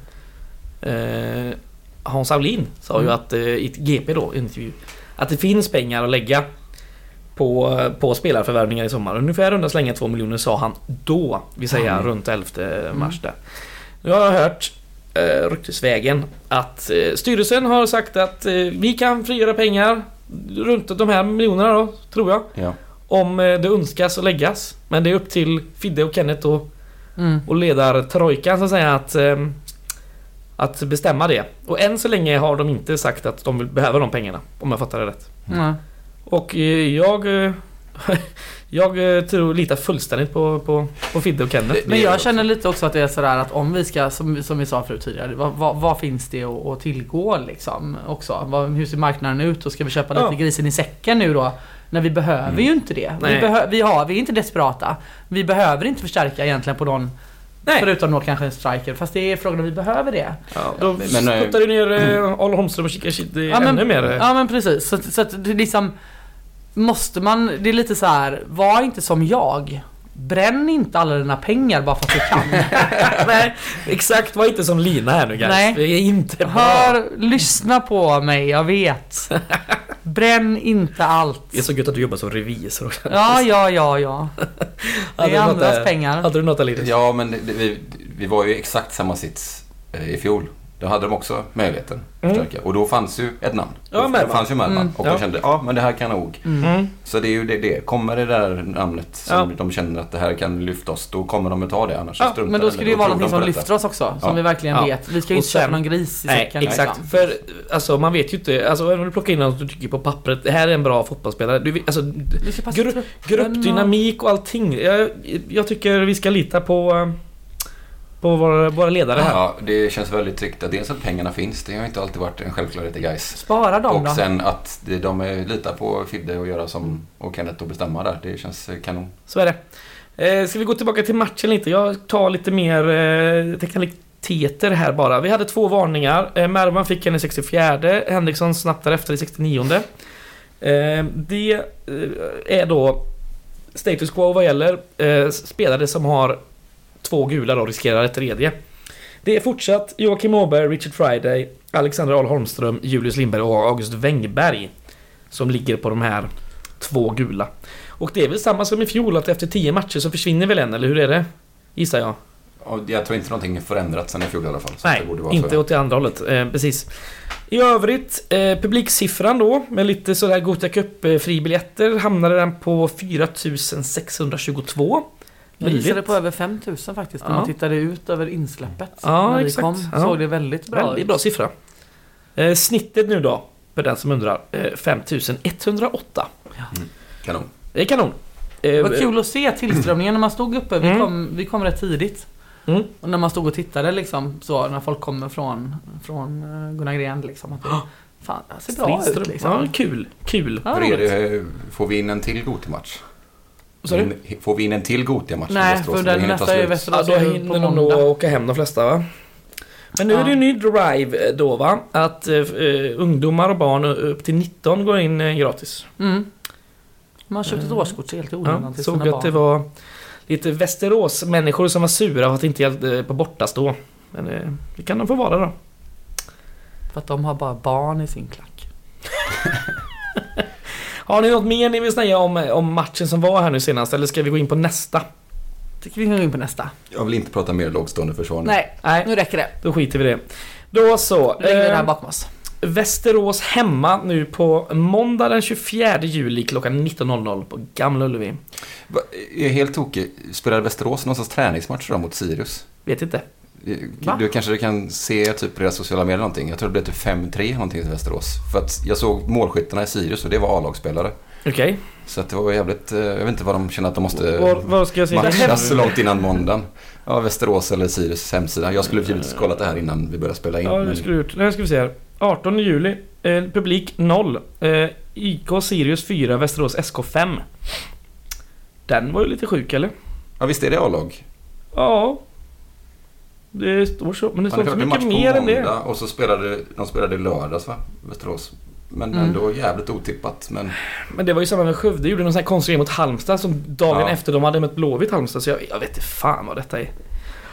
Hans Aulin sa ju Mm. att i ett GP då, intervju att det finns pengar att lägga på, på spelarförvärvningar i sommar. Ungefär runda slänga 2 miljoner sa han då. Vi säger Mm. runt 11 mars där. Nu har jag hört eh, ryktesvägen att eh, styrelsen har sagt att eh, vi kan frigöra pengar runt de här miljonerna då, tror jag. Ja. Om eh, det önskas och läggas. Men det är upp till Fidde och Kenneth och, Mm. och ledar trojkan så att säga att, eh, att bestämma det. Och än så länge har de inte sagt att de vill behöva de pengarna. Om jag fattar det rätt. Mm. Och eh, jag... eh, jag eh, tror litar fullständigt på, på, på Fidde och Kenneth. Men jag känner lite också att det är sådär att om vi ska, som, som vi sa förut tidigare, vad, vad, vad finns det att, att tillgå liksom också? Vad, hur ser marknaden ut och ska vi köpa lite Ja. grisen i säcken nu då? När vi behöver Mm. ju inte det. Vi, behö, vi, har, vi är inte desperata. Vi behöver inte förstärka egentligen på någon, Nej. förutom då kanske en striker. Fast det är frågan om vi behöver det. Ja, då Men, eh, skuttar du ner eh, Arla Holmström och kikar shit, Ja, men- ännu mer. eh. Ja men precis. Så, så att det är liksom Måste man, det är lite så här, var inte som jag. Bränn inte alla dina pengar bara för att du kan. Nej, exakt. Var inte som Lina här nu guys. Nej. Det är inte bra. Hör, lyssna på mig, jag vet. Bränn inte allt. Det är så gött att du jobbar som revisor. Ja, ja, ja, ja. Hade Det du är andras pengar. Hade du något Aliris? Ja, men det, vi, vi var ju exakt samma sits eh, i fjol. Då hade de också möjligheten att Mm. förstärka. Och då fanns ju ett namn. Ja, Då fanns ju Mervan. Mm. Och Ja. de kände, ja men det här kan nog. Mm. Mm. Så det är ju det, det. Kommer det där namnet som Ja. de känner att det här kan lyfta oss, då kommer de att ta det. Annars Ja, struntar Men då eller det ju vara någonting som lyfter oss också. Som Ja. vi verkligen Ja. vet. Vi ska ju Och inte köpa någon gris i Nej, säcken. exakt. liksom. För alltså, man vet ju inte. Alltså, även om du plockar in något du tycker på pappret. Det här är en bra fotbollsspelare. Du, alltså, ska gru- gruppdynamik och allting. Jag, jag tycker vi ska lita på, eh, på våra, våra ledare här. Ja, det känns väldigt tryggt dels att pengarna finns. Det har inte alltid varit en självklarhet i guys. Spara dem Och då. sen att de litar på Fidde och göra som och Kenneth och bestämma där. Det känns kanon. Så är det. Eh, ska vi gå tillbaka till matchen lite? Jag tar lite mer eh, teknikaliteter här bara. Vi hade två varningar. Eh, Mervan fick en i 64. Henriksson snabbt därefter i 69. Eh, det eh, är då status quo vad gäller eh, spelare som har två gula och riskerar ett tredje. Det är fortsatt Joakim Åberg, Richard Friday, Alexander Ahl Holmström, Julius Lindberg och August Wengberg som ligger på de här två gula. Och det är väl samma som i fjol att efter tio matcher så försvinner väl en, eller hur är det? Gissar jag. Jag tror inte någonting är förändrat sen i fjol i alla fall. Nej, inte så. åt det andra hållet. Eh, precis. I övrigt, eh, publiksiffran då med lite sådär Gothia Cup-fribiljetter hamnade den på 4622. Jag gissade Väldigt- på över 5000 faktiskt. När Ja. man tittade ut över insläppet. Ja, när vi exakt. kom Ja. såg det väldigt bra Väldigt bra siffra. Eh, snittet nu då, för den som undrar, eh, 5108. Kanon. Det är kanon. Eh, Det var kul att se tillströmningen när man stod uppe. Vi, Mm. kom, vi kom rätt tidigt. Mm. Och när man stod och tittade liksom så när folk kommer från, från eh, Gunnar Gren liksom. Att det, fan, det ser bra ut liksom. Ja, kul. Kul. Ja, eh, får vi in en till Gotia-match? In- Får vi in en till Gotia-match? i Nej, för den nästa är. Västerås Ja, då hinner de nog måndag. åka hem de flesta va? Men nu är det ju Ja. ny drive eh, då va? Att eh, eh, ungdomar och barn upp till 19 går in eh, gratis. Mm. Man har köpt ett årskort helt i onödan Ja, till såg sina att barn. det var lite Västerås-människor som var sura för att det inte gällde på bortastå. Men eh, det kan de få vara då. För att de har bara barn i sin klack. Har ni något mer ni vill säga om, om matchen som var här nu senast? Eller ska vi gå in på nästa? Tycker vi kan gå in på nästa. Jag vill inte prata mer lågstående försvar nu. Nej, Nej, nu räcker det. då skiter vi i det. Då så. Nu lägger vi det här eh, bakom oss. Västerås hemma nu på måndag den 24 juli klockan 19.00 på Gamla Ullevi. Va, Jag är helt tokig. Spelade Västerås någon sorts träningsmatch då mot Sirius? Vet inte. Va? Du kanske kan se typ på deras sociala medier någonting. Jag tror det blev typ 5-3 någonting till Västerås. För att jag såg målskyttarna i Sirius och det var A-lagsspelare. Okej. Så att det var jävligt, eh, jag vet inte vad de känner att de måste Var, var ska jag se? matchas så långt innan måndagen. Ja, Västerås eller Sirius hemsida. Jag skulle givetvis kollat det här innan vi började spela in. Ja, det skulle du gjort. Nu ska vi se här. 18 juli. Eh, publik 0. Eh, IK Sirius 4, Västerås SK 5. Den var ju lite sjuk eller? ja visst är det A-lag? Ja. Det står så. Men det står det så mycket mer än det. och så spelade de spelade i lördags va? Västerås. Men Mm. ändå jävligt otippat. Men Men det var ju samma med Skövde. Gjorde någon sån här konstig grej mot Halmstad som dagen Ja. efter de hade mött Blåvitt Halmstad. Så jag, jag vet inte fan vad detta är.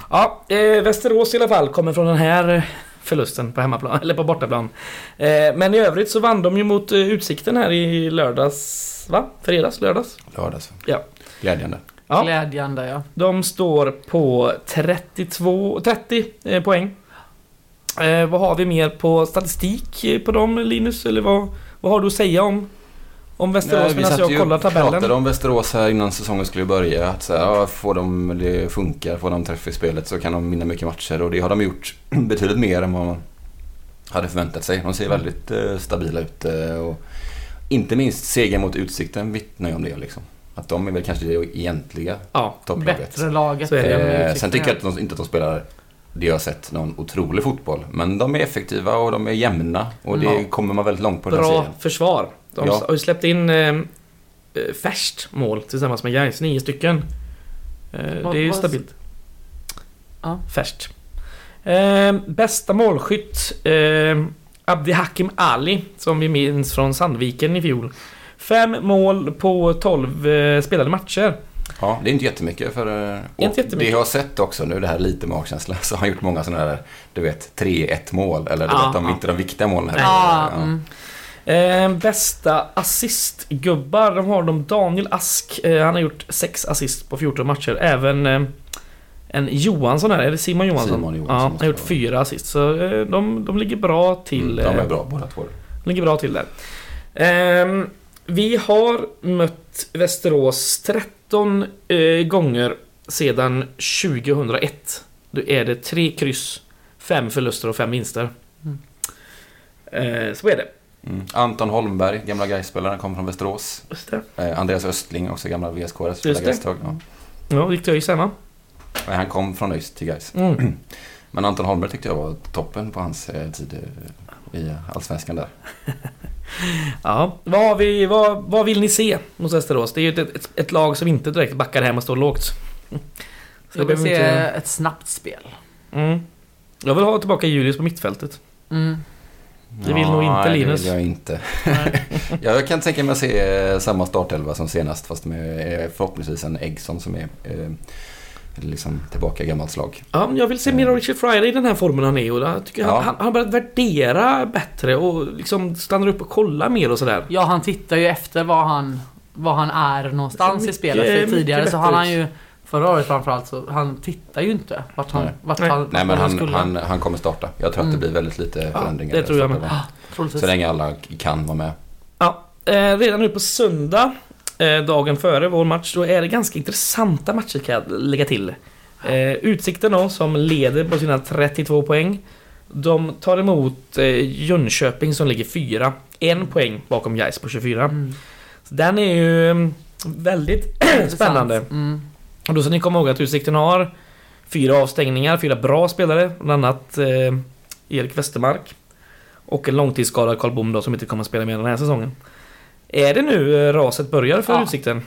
Ja, eh, Västerås i alla fall kommer från den här förlusten på hemmaplan, eller på bortaplan. Eh, men i övrigt så vann de ju mot eh, Utsikten här i lördags, va? Fredags, lördags? Lördags. Ja. Glädjande. Ja. Glädjande ja. De står på 32, 30 eh, poäng. Eh, vad har vi mer på statistik eh, på dem Linus? Eller vad, vad har du att säga om, om Västerås Nej, vi medan satt jag ju kollar och tabellen? pratade om Västerås här innan säsongen skulle börja. Att så här, ja, får de, det funkar, får de träff i spelet så kan de vinna mycket matcher. Och det har de gjort betydligt mer än vad man hade förväntat sig. De ser Mm. väldigt eh, stabila ut. Eh, och inte minst segern mot Utsikten vittnar ju om det. Liksom. Att de är väl kanske det egentliga Ja, topplaget. Bättre laget. Så är det. än Eh, sen tycker jag att de, inte att de spelar det jag har sett någon otrolig fotboll. Men de är effektiva och de är jämna. Och det Ja. kommer man väldigt långt på den här bra försvar. De Ja. har ju släppt in eh, eh, färskt mål tillsammans med Gais, nio stycken. Eh, Vad- det är ju stabilt. Ja. Färskt. Eh, bästa målskytt eh, Abdi Hakim Ali, som vi minns från Sandviken i fjol. Fem mål på 12 eh, spelade matcher. Ja, det är inte jättemycket för... eh, Och Inte jättemycket. Det jag har sett också nu, det här lite magkänsla, så har han gjort många sådana där, du vet, 3-1 mål. Eller du Ja, vet, de, ja. inte de viktiga målen här. Ja, Ja. mm. Eh, bästa assistgubbar, de har de Daniel Ask. Eh, han har gjort sex assist på 14 matcher. Även eh, en Johansson här, är det Simon Johansson? Simon Johansson ja, han har gjort det vara. fyra assist. Så eh, de, de ligger bra till. Mm, de är bra båda två. de ligger bra till där. Vi har mött Västerås 13 eh, gånger sedan 2001. Då är det tre kryss, fem förluster och fem vinster. Mm. Eh, så är det. Mm. Anton Holmberg, gamla Gais-spelaren, kom från Västerås. Just det. Eh, Andreas Östling, också gamla VSK, spelade. Gais. Ja. Ja, gick till ÖIS hemma. Nej, Han kom från ÖIS till Gais. Mm. Men Anton Holmberg tyckte jag var toppen på hans eh, tid eh, i Allsvenskan där. Ja, vad, har vi, vad, vad vill ni se mot Västerås? Det är ju ett, ett, ett lag som inte direkt backar hem och står lågt. Så Jag vill se inte- ett snabbt spel. Mm. Jag vill ha tillbaka Julius på mittfältet. Mm. Det vill nog inte nej, Linus. det vill jag inte. Nej. Ja, jag kan tänka mig att se eh, samma startelva som senast fast med eh, förhoppningsvis en Eggson som är eh, liksom tillbaka gammalt slag. Ja, jag vill se mer av Richard Friday i den här formen han är och jag tycker han, Ja. han, han har börjat värdera bättre och liksom stannar upp och kollar mer och sådär. Ja, han tittar ju efter vad han, vad han är någonstans Mycket- i spelet. För tidigare så har han ju Förra året framförallt så han tittar ju inte vart han, Nej. vart Nej. han, Nej, men vart han, skulle. han, han kommer starta. Jag tror att det blir väldigt lite förändringar. det tror jag med. Troligtvis. Så länge alla kan vara med. Ja, eh, redan nu på söndag, dagen före vår match, då är det ganska intressanta matcher kan jag lägga till. Eh, Utsikten då, som leder på sina 32 poäng. De tar emot eh, Jönköping som ligger fyra. En poäng bakom Gais på 24. Mm. Så den är ju mm, väldigt spännande. Mm. Och då ska ni komma ihåg att Utsikten har fyra avstängningar, fyra bra spelare. Bland annat eh, Erik Westermark. Och en långtidsskadad Karl Bom då som inte kommer att spela med den här säsongen. Är det nu eh, raset börjar för Ja. Utsikten?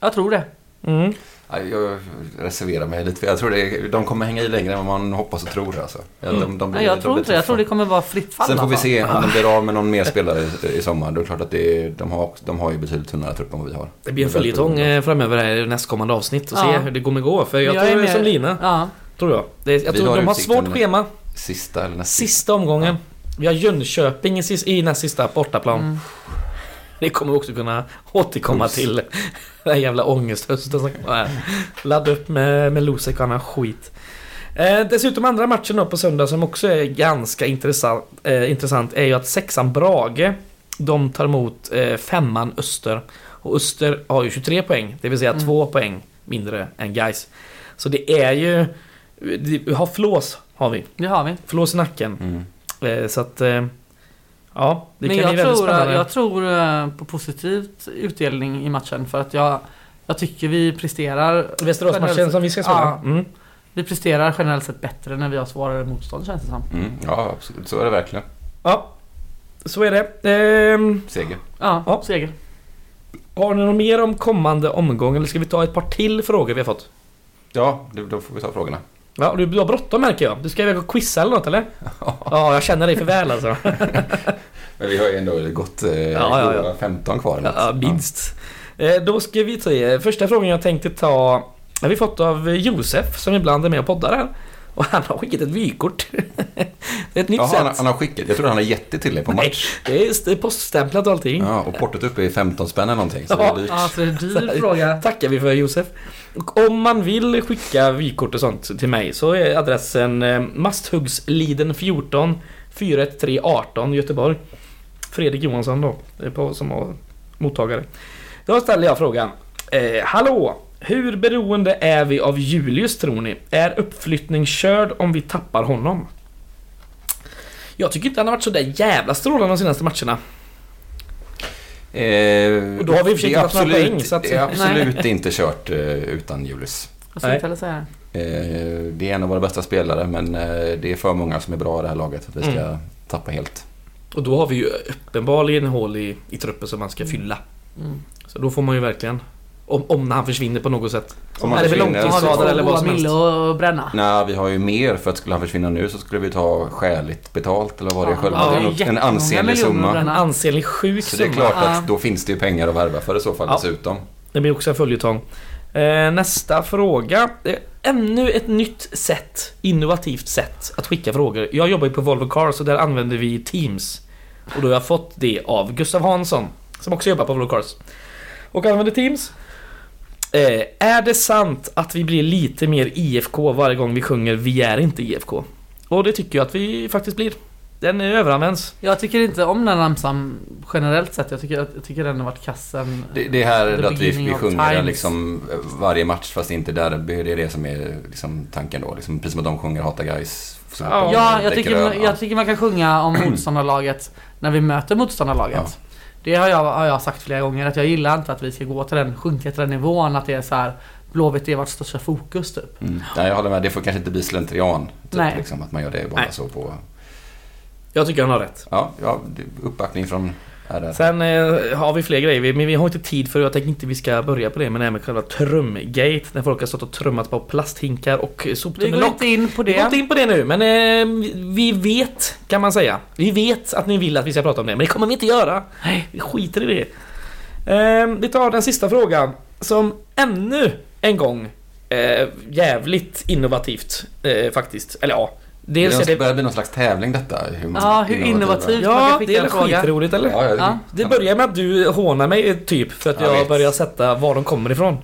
Jag tror det. Mm. Ja, Jag reserverar mig lite. för Jag tror det, de kommer hänga i längre än vad man hoppas och tror. Alltså. Ja, Mm. De, de blir, Nej, jag de tror inte det. Jag tror det kommer vara fritt fall. Sen får vi alltså. se om de blir av med någon mer spelare i, sommar. Då är det klart att det de, har, de har ju betydligt tunnare trupp än vad vi har. Det blir en följetong eh, framöver här i nästkommande avsnitt och Ja. se hur det kommer gå. För jag, Jag är tror är med- som Lina, Ja. tror jag. Det jag Vi tror har de har svårt schema. Sista eller Sista omgången. Vi har Jönköping i, i näst sista bortaplan. Mm. Det kommer vi också kunna återkomma Los. till. Den jävla ångesthösten som kommer här. Ladda upp med, med Losek och annan skit. Eh, dessutom andra matchen då på söndag som också är ganska intressant, eh, intressant är ju att sexan Brage de tar emot eh, femman Öster. Och Öster har ju 23 poäng, det vill säga Mm. två poäng mindre än Gais. Så det är ju... Vi har flås, har vi. Det har vi. Flås i nacken. Mm. Eh, så att... Ja, det Men kan bli jag väldigt tror, spännande. jag tror eh, på positivt utdelning i matchen för att jag, jag tycker vi presterar Västeråsmatchen som vi ska spela. Ja. Mm. Vi presterar generellt sett bättre när vi har svårare motstånd känns det som. Mm. Ja, absolut. Så är det verkligen. Ja, så är det. Ehm, Seger. Ja, Ja. seger. har ni något mer om kommande omgång eller ska vi ta ett par till frågor vi har fått? Ja, då får vi ta frågorna. Ja, du, du har bråttom märker jag. Du ska iväg och quizza eller något eller? Ja, jag känner dig för väl alltså. Men vi har ju ändå gått eh, Ja, ja, ja. goda 15 kvar. Ja, minst. Eh, Då ska vi ta, första frågan jag tänkte ta har vi fått av Josef som ibland är med och poddar här. Och han har skickat ett vykort. det är ett nytt Jaha, sätt. han, han har skickat. Jag tror han har gett det till dig på Nej, match. det är, det är poststämplat och allting. Ja, och portot uppe i 15 spänn eller någonting. Så Ja. det är dyrt. Ja, så det är en dyr fråga. tackar vi för Josef. Och om man vill skicka vykort och sånt till mig så är adressen Masthuggsliden 14 41318 Göteborg. Fredrik Johansson då, på, som har mottagare. Då ställer jag frågan. Eh, hallå! Hur beroende är vi av Julius tror ni? Är uppflyttning körd om vi tappar honom? Jag tycker inte han har varit så där jävla strålande de senaste matcherna. Eh, Och då har vi i och för sig det är inte tagit några absolut, poäng, så att- det är absolut inte kört eh, utan Julius. Jag heller säga det. Eh, det är en av våra bästa spelare men eh, det är för många som är bra i det här laget att vi ska Mm. tappa helt. Och då har vi ju uppenbarligen hål i, i truppen som man ska fylla. Mm. Så då får man ju verkligen... Om, om han försvinner på något sätt. Om han är det långtidsskadad eller vad som helst? att bränna? Nej, vi har ju mer för att skulle han försvinna nu så skulle vi ta skäligt betalt eller vad det är Ja, själva. ja, Det är en ansenlig summa. En ansenlig sjuk Så det är summa. klart Ja. att då finns det ju pengar att värva för i så fall Ja. dessutom. Det blir också en följetong. Eh, nästa fråga. Ännu ett nytt sätt, innovativt sätt att skicka frågor. Jag jobbar ju på Volvo Cars och där använder vi Teams. Och då har jag fått det av Gustav Hansson, som också jobbar på Volvo Cars. Och använder Teams. Eh, är det sant att vi blir lite mer IFK varje gång vi sjunger Vi är inte IFK? Och det tycker jag att vi faktiskt blir. Den överanvänds. Jag tycker inte om den ramsan generellt sett. Jag tycker, jag tycker den har varit kassen. Det, det här att vi, vi sjunger den liksom varje match fast inte derby. Det är det som är liksom tanken då. Liksom, precis som att de sjunger Hata Guys. Ja. jag tycker, jag tycker man kan sjunga om motståndarlaget när vi möter motståndarlaget. Ja. Det har jag, har jag sagt flera gånger att jag gillar inte att vi ska gå till den, sjunka till den nivån att det är så här Blåvitt är vårt största fokus typ. Mm. Nej, jag håller med. Det får kanske inte bli slentrian. Typ, Nej. liksom, att man gör det bara Nej. så på... Jag tycker han har rätt. Ja, ja uppbackning från Sen eh, har vi fler grejer, vi- men vi har inte tid för Jag tänker inte vi ska börja på det, men det här med själva trumgate. När folk har stått och trummat på plasthinkar och Vi går inte in på Vi går inte det. in på det nu, men eh, vi vet, kan man säga. Vi vet att ni vill att vi ska prata om det, men det kommer vi inte göra. Nej, vi skiter i det. Eh, vi tar den sista frågan, som ännu en gång eh, jävligt innovativt eh, faktiskt. Eller ja, Det dels är är det... börjar bli någon slags tävling detta. Hur man- Ja, hur innovativt man Ja, kan skicka det är en väl fråga. skitroligt eller? Ja, ja, Ja. Det börjar med att du hånar mig typ för att Jag jag börjar sätta var de kommer ifrån.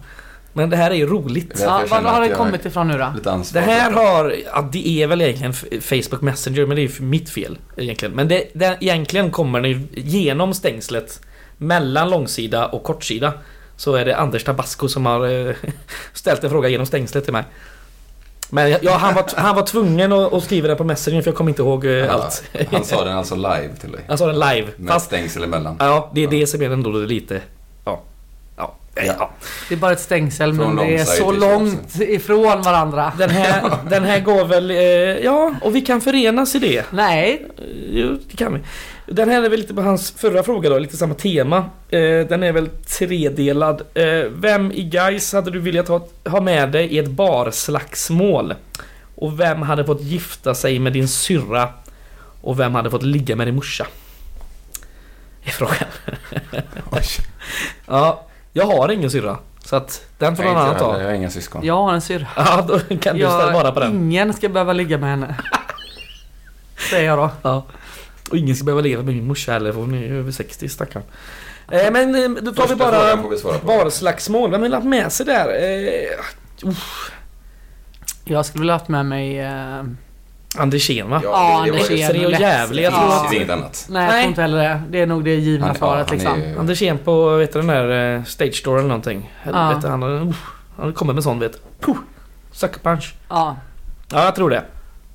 Men det här är ju roligt. Ja, var har det kommit ifrån nu då? Det här har, ja det är väl egentligen Facebook Messenger men det är ju mitt fel egentligen. Men det, det, egentligen kommer den genom stängslet mellan långsida och kortsida. Så är det Anders Tabasco som har eh, ställt en fråga genom stängslet till mig. Men ja, ja, han, var, han var tvungen att, skriva den på Messenger för jag kommer inte ihåg eh, Ja, allt. Han sa den alltså live till dig. Han sa den live. Med Fast stängsel emellan. ja, det är det som är ändå lite... Ja. Det är bara ett stängsel Från men det är så långt ifrån varandra. Den här, den här går väl... Eh, ja, och vi kan förenas i det. Nej, Eh, Jo, det kan vi. Den här är väl lite på hans förra fråga då, lite samma tema. Eh, den är väl tredelad. Eh, vem i Guys hade du velat ha, ha med dig i ett barslagsmål? Och vem hade fått gifta sig med din syrra? Och vem hade fått ligga med din morsa? Är frågan. Oj. Ja, jag har ingen syrra. Så att den får någon inte annan ta. Jag har inga syskon. jag har en syrra. Ja, då kan du ställa bara på den. Ingen ska behöva ligga med henne. Säger jag då. Ja. Och ingen ska behöva leva med min morsa heller för hon är över 60 stackarn. Eh, men eh, då tar vi Första bara vi på. barslagsmål. Vem vill ha med sig där? Eh, uff, Jag skulle vilja haft med mig... Eh, Andersén va? Ja, det- det Andersén. Extrem och jävlig. Jag Det tror Ja. att ju inget annat. nej, jag tror inte heller det. Det är nog det givna Han- ja, svaret han liksom. är- Andersén på, vet du den där eh, Stage Store eller någonting. Helvete, han, har- uff, han kommer med sån vet du. Puh, Sucker punch. Ja. Ja, jag tror det.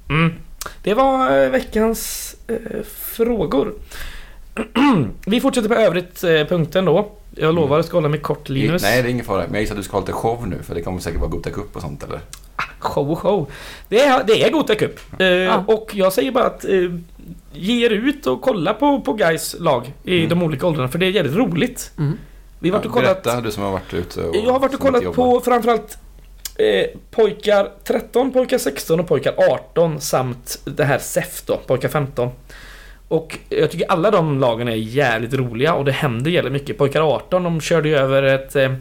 Mm. Det var eh, veckans eh, frågor. Vi fortsätter på övrigt eh, punkten då. Jag lovar att ska hålla mig kort Linus. Nej, det är ingen fara. Men jag gissar att du ska ha lite show nu för det kommer säkert vara Gothia Cup och sånt eller? Show och show. Det är, det är Gothia Cup. Eh, Och jag säger bara att eh, ge er ut och kolla på, på guys lag i Mm. de olika åldrarna för det är jävligt roligt. Mm. Vi har varit och kollat... Berätta, du som har varit ute och... Jag har varit och kollat på framförallt eh, pojkar 13, pojkar 16 och pojkar 18 samt det här SEF då, pojkar 15. Och jag tycker alla de lagen är jävligt roliga och det händer jävligt mycket. Pojkar 18 de körde ju över ett eh,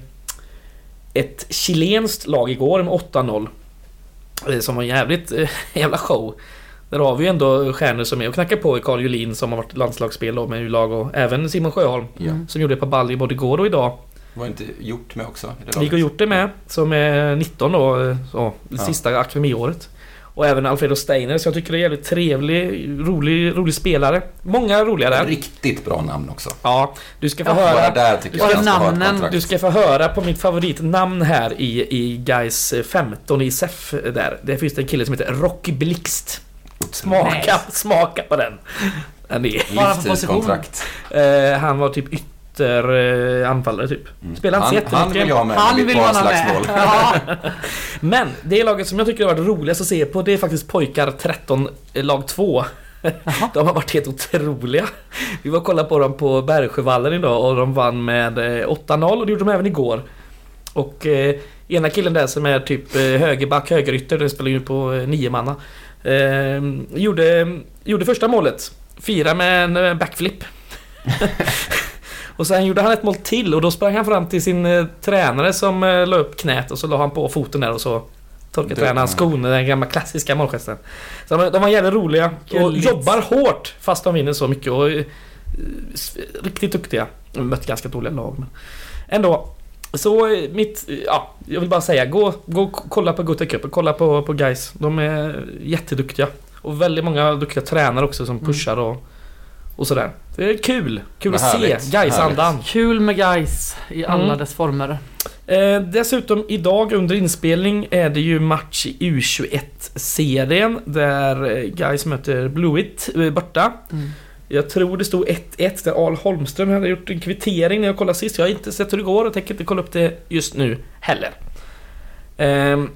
ett chilenskt lag igår med 8-0. Eh, som var en jävligt eh, jävla show. Där har vi ju ändå stjärnor som är och knackar på. Carl Julin som har varit landslagsspel med U-lag och även Simon Sjöholm. Ja. Som gjorde ett par baljor både igår och idag. Var inte gjort med också? i det Gick laget? och gjort det med. Som är 19 då. eh, Så, det Ja. sista akademiåret. Och även Alfredo Steiner. Så jag tycker det är jävligt trevlig, rolig, rolig spelare. Många roliga där. Riktigt bra namn också. Ja, du ska få Ja, höra. där tycker jag namnen? Du ska få höra på mitt favoritnamn här i, i Guys 15 i SEF där. Det finns det en kille som heter Rocky Blixt. Smaka, smaka på den. Bara på Livstidskontrakt. eh, han var typ ytter eh, anfallare typ. Mm. Spelar inte så han, jättemycket. han vill jag ha med Han vill man ha med. Ja. Men det laget som jag tycker har varit roligast att se på det är faktiskt pojkar 13 eh, lag 2. De har varit helt otroliga. Vi var och kollade på dem på Bergsjövallen idag och de vann med eh, 8-0 och det gjorde de även igår. Och eh, ena killen där som är typ eh, högerback, högerytter, den spelar ju på eh, nio manna. Eh, gjorde, gjorde första målet. Fira med en eh, backflip. och sen gjorde han ett mål till och då sprang han fram till sin eh, tränare som eh, la upp knät och så la han på foten där och så torkade tränaren skon, den gamla klassiska målgesten. Så de, de var jävligt roliga och Gulligt. jobbar hårt fast de vinner så mycket och eh, s- riktigt duktiga. De har mött ganska dåliga lag men ändå. Så eh, mitt, eh, ja, jag vill bara säga gå, gå och kolla på Gothia Cup, kolla på, på guys. De är jätteduktiga. Och väldigt många duktiga tränare också som Mm. pushar och, och sådär. Det är kul! Kul Vad att se härligt, Gais-andan. Kul med guys i alla Mm. dess former. Eh, dessutom idag under inspelning är det ju match i U21-serien där eh, Gais möter Blåvitt eh, borta. Mm. Jag tror det stod 1-1 där Al Holmström hade gjort en kvittering när jag kollade sist. Jag har inte sett hur det går och tänker inte kolla upp det just nu heller. Ehm,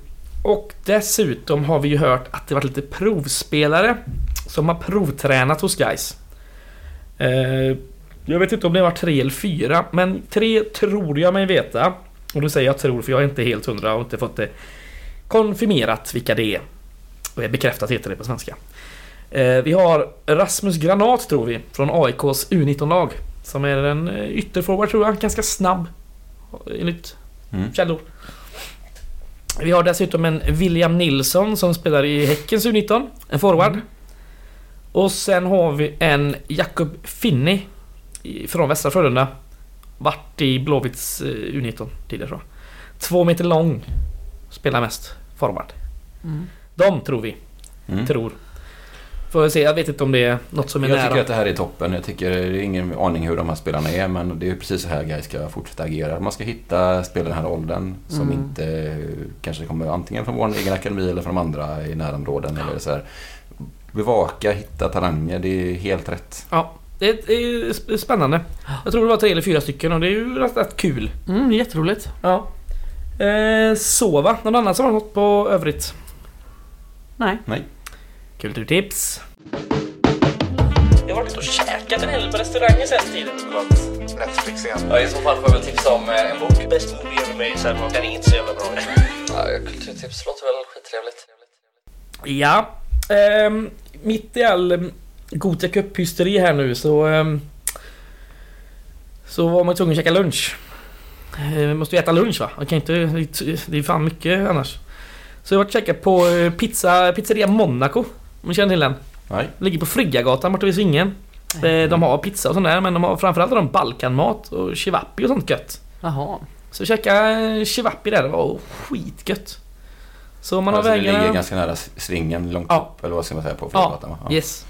och dessutom har vi ju hört att det varit lite provspelare som har provtränat hos Gais. Ehm, jag vet inte om det var tre eller fyra, men tre tror jag mig veta. Och då säger jag tror för jag är inte helt hundra och inte fått det konfirmerat vilka det är. Och bekräftat heter det på svenska. Eh, vi har Rasmus Granat tror vi, från AIKs U19-lag. Som är en eh, ytterforward tror jag, ganska snabb. Enligt Mm. källor. Vi har dessutom en William Nilsson som spelar i Häckens U19, en forward. Och sen har vi en Jakob Finney i- från Västra Frölunda. Vart i Blåvitts eh, U19 tidigare tror jag. Två meter lång. Spelar mest forward. Mm. De tror vi. Mm. Tror. Får jag se, jag vet inte om det är något som är Jag nära. tycker att det här är toppen. Jag tycker det är ingen aning hur de här spelarna är men det är precis så här guys ska fortsätta agera. Man ska hitta spelare i den här åldern som Mm. inte kanske kommer antingen från vår egen akademi eller från de andra i närområden. Eller så här. Bevaka, hitta talanger. Det är helt rätt. Ja, det är, spännande. Jag tror det var tre eller fyra stycken och det är ju rätt, rätt kul. Mm, jätteroligt. Ja. Eh, så va? Någon annan som har något på övrigt? Nej. Kulturtips. Jag har varit och käkat en hel på restauranger sen tiden. Netflix igen. Ja, i så fall får jag väl tipsa om eh, en bok. Bäst movie ever made, sen den är inte så jävla bra. Ja, kulturtips låter väl skittrevligt. Ja. ehm, mitt i all um, Gothia Cup-hysteri här nu så... ehm, så var man tvungen att käka lunch. Eh, Vi måste ju äta lunch va? Man kan inte... Det är fan mycket annars. Så jag varit och käkat på eh, pizza, pizzeria Monaco. Om ni känner till den? Nej. Ligger på Friggagatan borta vid Svingen. Eh, De har pizza och sånt där men de har framförallt har de Balkanmat och chivapi och sånt gött. Jaha. Så käka chivapi där, det var skitgött. Så om man har Alltså, det vägarna... ligger ganska nära svingen långt Ja. upp eller vad ska man säga på Ja, Frögatan va? yes.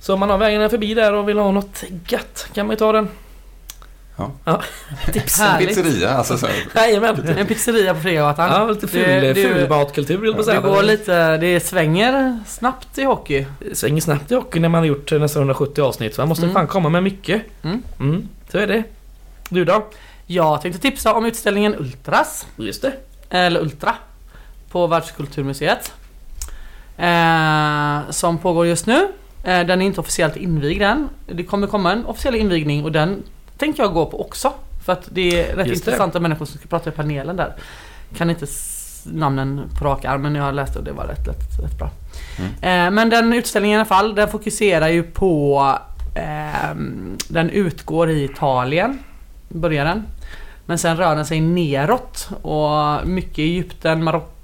Så om man har vägarna förbi där och vill ha något gött kan man ju ta den. Ja. ja. Tips. Härligt. Pizzeria alltså. Så, Jajamän. En pizzeria på Fregagatan. Ja, lite ful, Det- det- fulmatkultur vill jag på Det säga. går lite, det svänger snabbt i hockey. Det svänger snabbt i hockey när man har gjort nästan 170 avsnitt. Så man måste Mm. fan komma med mycket. Mm. Mm, så är det. Du då? Jag tänkte tipsa om utställningen Ultras, Just det. eller Ultra, på Världskulturmuseet. Eh, som pågår just nu. Eh, den är inte officiellt invigd än. Det kommer komma en officiell invigning och den tänker jag gå på också. För att det är rätt Just det. intressanta människor som ska prata i panelen där. Kan inte namnen på rak arm men jag har läst och det var rätt, rätt, rätt bra. Eh, men den utställningen i alla fall, den fokuserar ju på ehm, Den utgår i Italien, börjar den. Men sen rör den sig neråt och mycket Egypten, Marocko,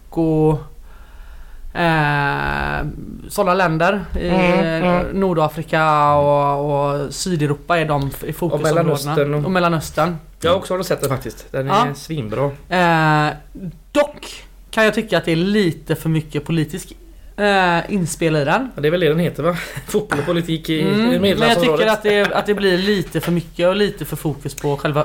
Eh, sådana länder i Mm, mm. Nordafrika och, och Sydeuropa är de i fokusområdena. Mellanöstern och- och Mellanöstern. Jag har också sett den faktiskt. Den är Ja. svinbra. Eh, dock kan jag tycka att det är lite för mycket politisk eh, inspel i den. Ja, det är väl det den heter va? Fotboll och politik i Mm, men jag medelhavsområdet. tycker att det, att det blir lite för mycket och lite för fokus på själva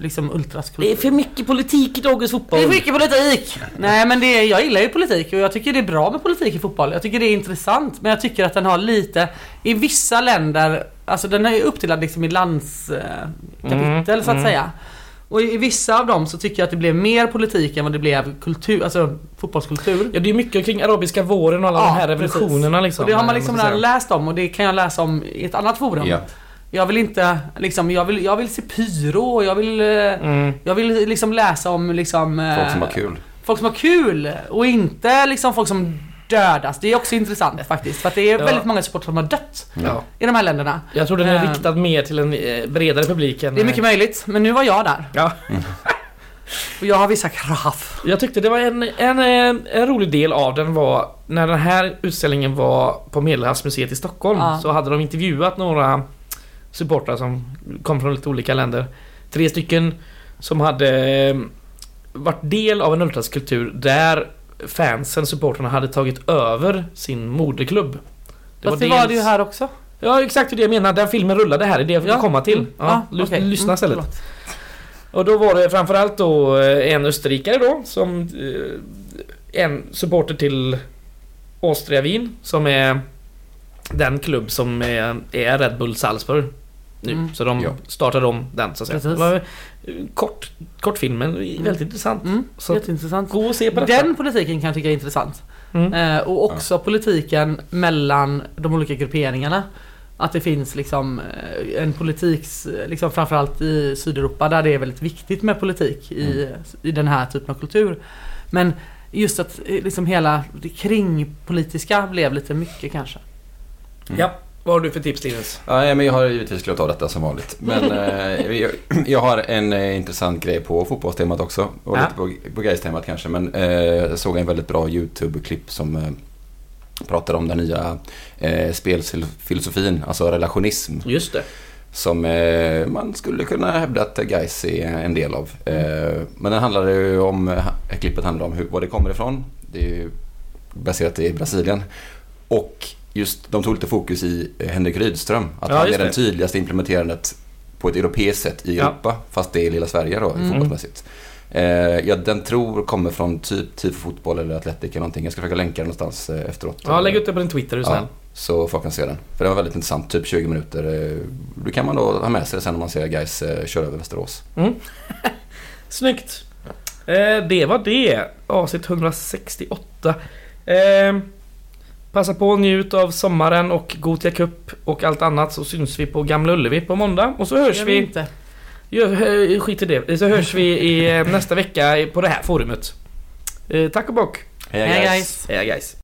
liksom ultraskultur. för mycket politik i dagens fotboll. Det är mycket politik! Nej men det är, jag gillar ju politik och jag tycker det är bra med politik i fotboll. Jag tycker det är intressant men jag tycker att den har lite I vissa länder Alltså den är ju uppdelad liksom i landskapitel eh, kapitel, så att mm. säga. Och i, vissa av dem så tycker jag att det blev mer politik än vad det blev kultur, alltså fotbollskultur. Ja, det är mycket kring arabiska våren och alla Ja, de här revolutionerna liksom. Och det har man eh, liksom jag redan läst om och det kan jag läsa om i ett annat forum. Ja. Jag vill inte liksom, jag vill, jag vill se pyro och jag vill, eh, Mm. jag vill liksom läsa om liksom eh, Folk som har kul. folk som har kul och inte liksom folk som dödas. Det är också intressant faktiskt. För att det är Ja. väldigt många supportrar som har dött Ja. i de här länderna. Jag tror den är Eh. riktad mer till en bredare publik än... Det är mycket möjligt, men nu var jag där. Ja. Och jag har vissa krav. Jag tyckte det var en, en, en rolig del av den var när den här utställningen var på Medelhavsmuseet i Stockholm Ja. så hade de intervjuat några supportrar som kom från lite olika länder. Tre stycken som hade eh, varit del av en ultraskulptur där fansen, supportrarna, hade tagit över sin moderklubb. Fast det var det ju här också. Ja exakt det jag menar, den filmen rullade här, det är det jag vill komma till. Mm. Ja, okej. Lyssna Mm, istället. förlåt. Och då var det framförallt då eh, en österrikare då som eh, en supporter till Austria Wien som är den klubb som är, är Red Bull Salzburg nu. Mm. Så de Ja. startade om den så att säga. Precis. Det var eh, kort, kort film men väldigt intressant. Mm, Så jätteintressant. gå och se på detta. Den politiken kan jag tycka är intressant. Mm. Eh, och också politiken mellan de olika grupperingarna. Att det finns liksom eh, en politik, liksom framförallt i Sydeuropa där det är väldigt viktigt med politik i, i den här typen av kultur. Men just att eh, liksom hela det kringpolitiska blev lite mycket kanske. Ja, vad har du för tips Linus? Ja, men jag har givetvis glömt av detta som vanligt. Men eh, jag, jag har en eh, intressant grej på fotbollstemat också. Och Ja. lite på, på Gais-temat kanske. Men eh, jag såg en väldigt bra YouTube-klipp som pratar om den nya eh, spelfilosofin, alltså relationism. Just det. Som eh, man skulle kunna hävda att Gais är en del av. Eh, men den handlar ju om, klippet handlar om hur, var det kommer ifrån. Det är ju baserat i Brasilien. Och just, de tog lite fokus i eh, Henrik Rydström. Att Ja, han är den det. tydligaste implementerandet på ett europeiskt sätt i Ja. Europa. Fast det är lilla Sverige då, Mm. fotbollsmässigt. Eh, ja, den tror kommer från typ TIFO fotboll eller Atletic eller någonting. Jag ska försöka länka den någonstans eh, efteråt. Ja, lägg ut det på din Twitter är du. Ja, så folk kan se den. För den var väldigt intressant, typ 20 minuter. Eh, Då kan man då ha med sig det sen om man ser guys köra över Västerås. Snyggt! Eh, det var det. Avsnitt 168. Eh, passa på och njut av sommaren och Gotia Cup och allt annat så syns vi på Gamla Ullevi på måndag. Och så hörs vi... inte. Eh, skit i det. Så hörs vi i, eh, nästa vecka på det här forumet. Eh, tack och bock! Hej guys. Hej guys!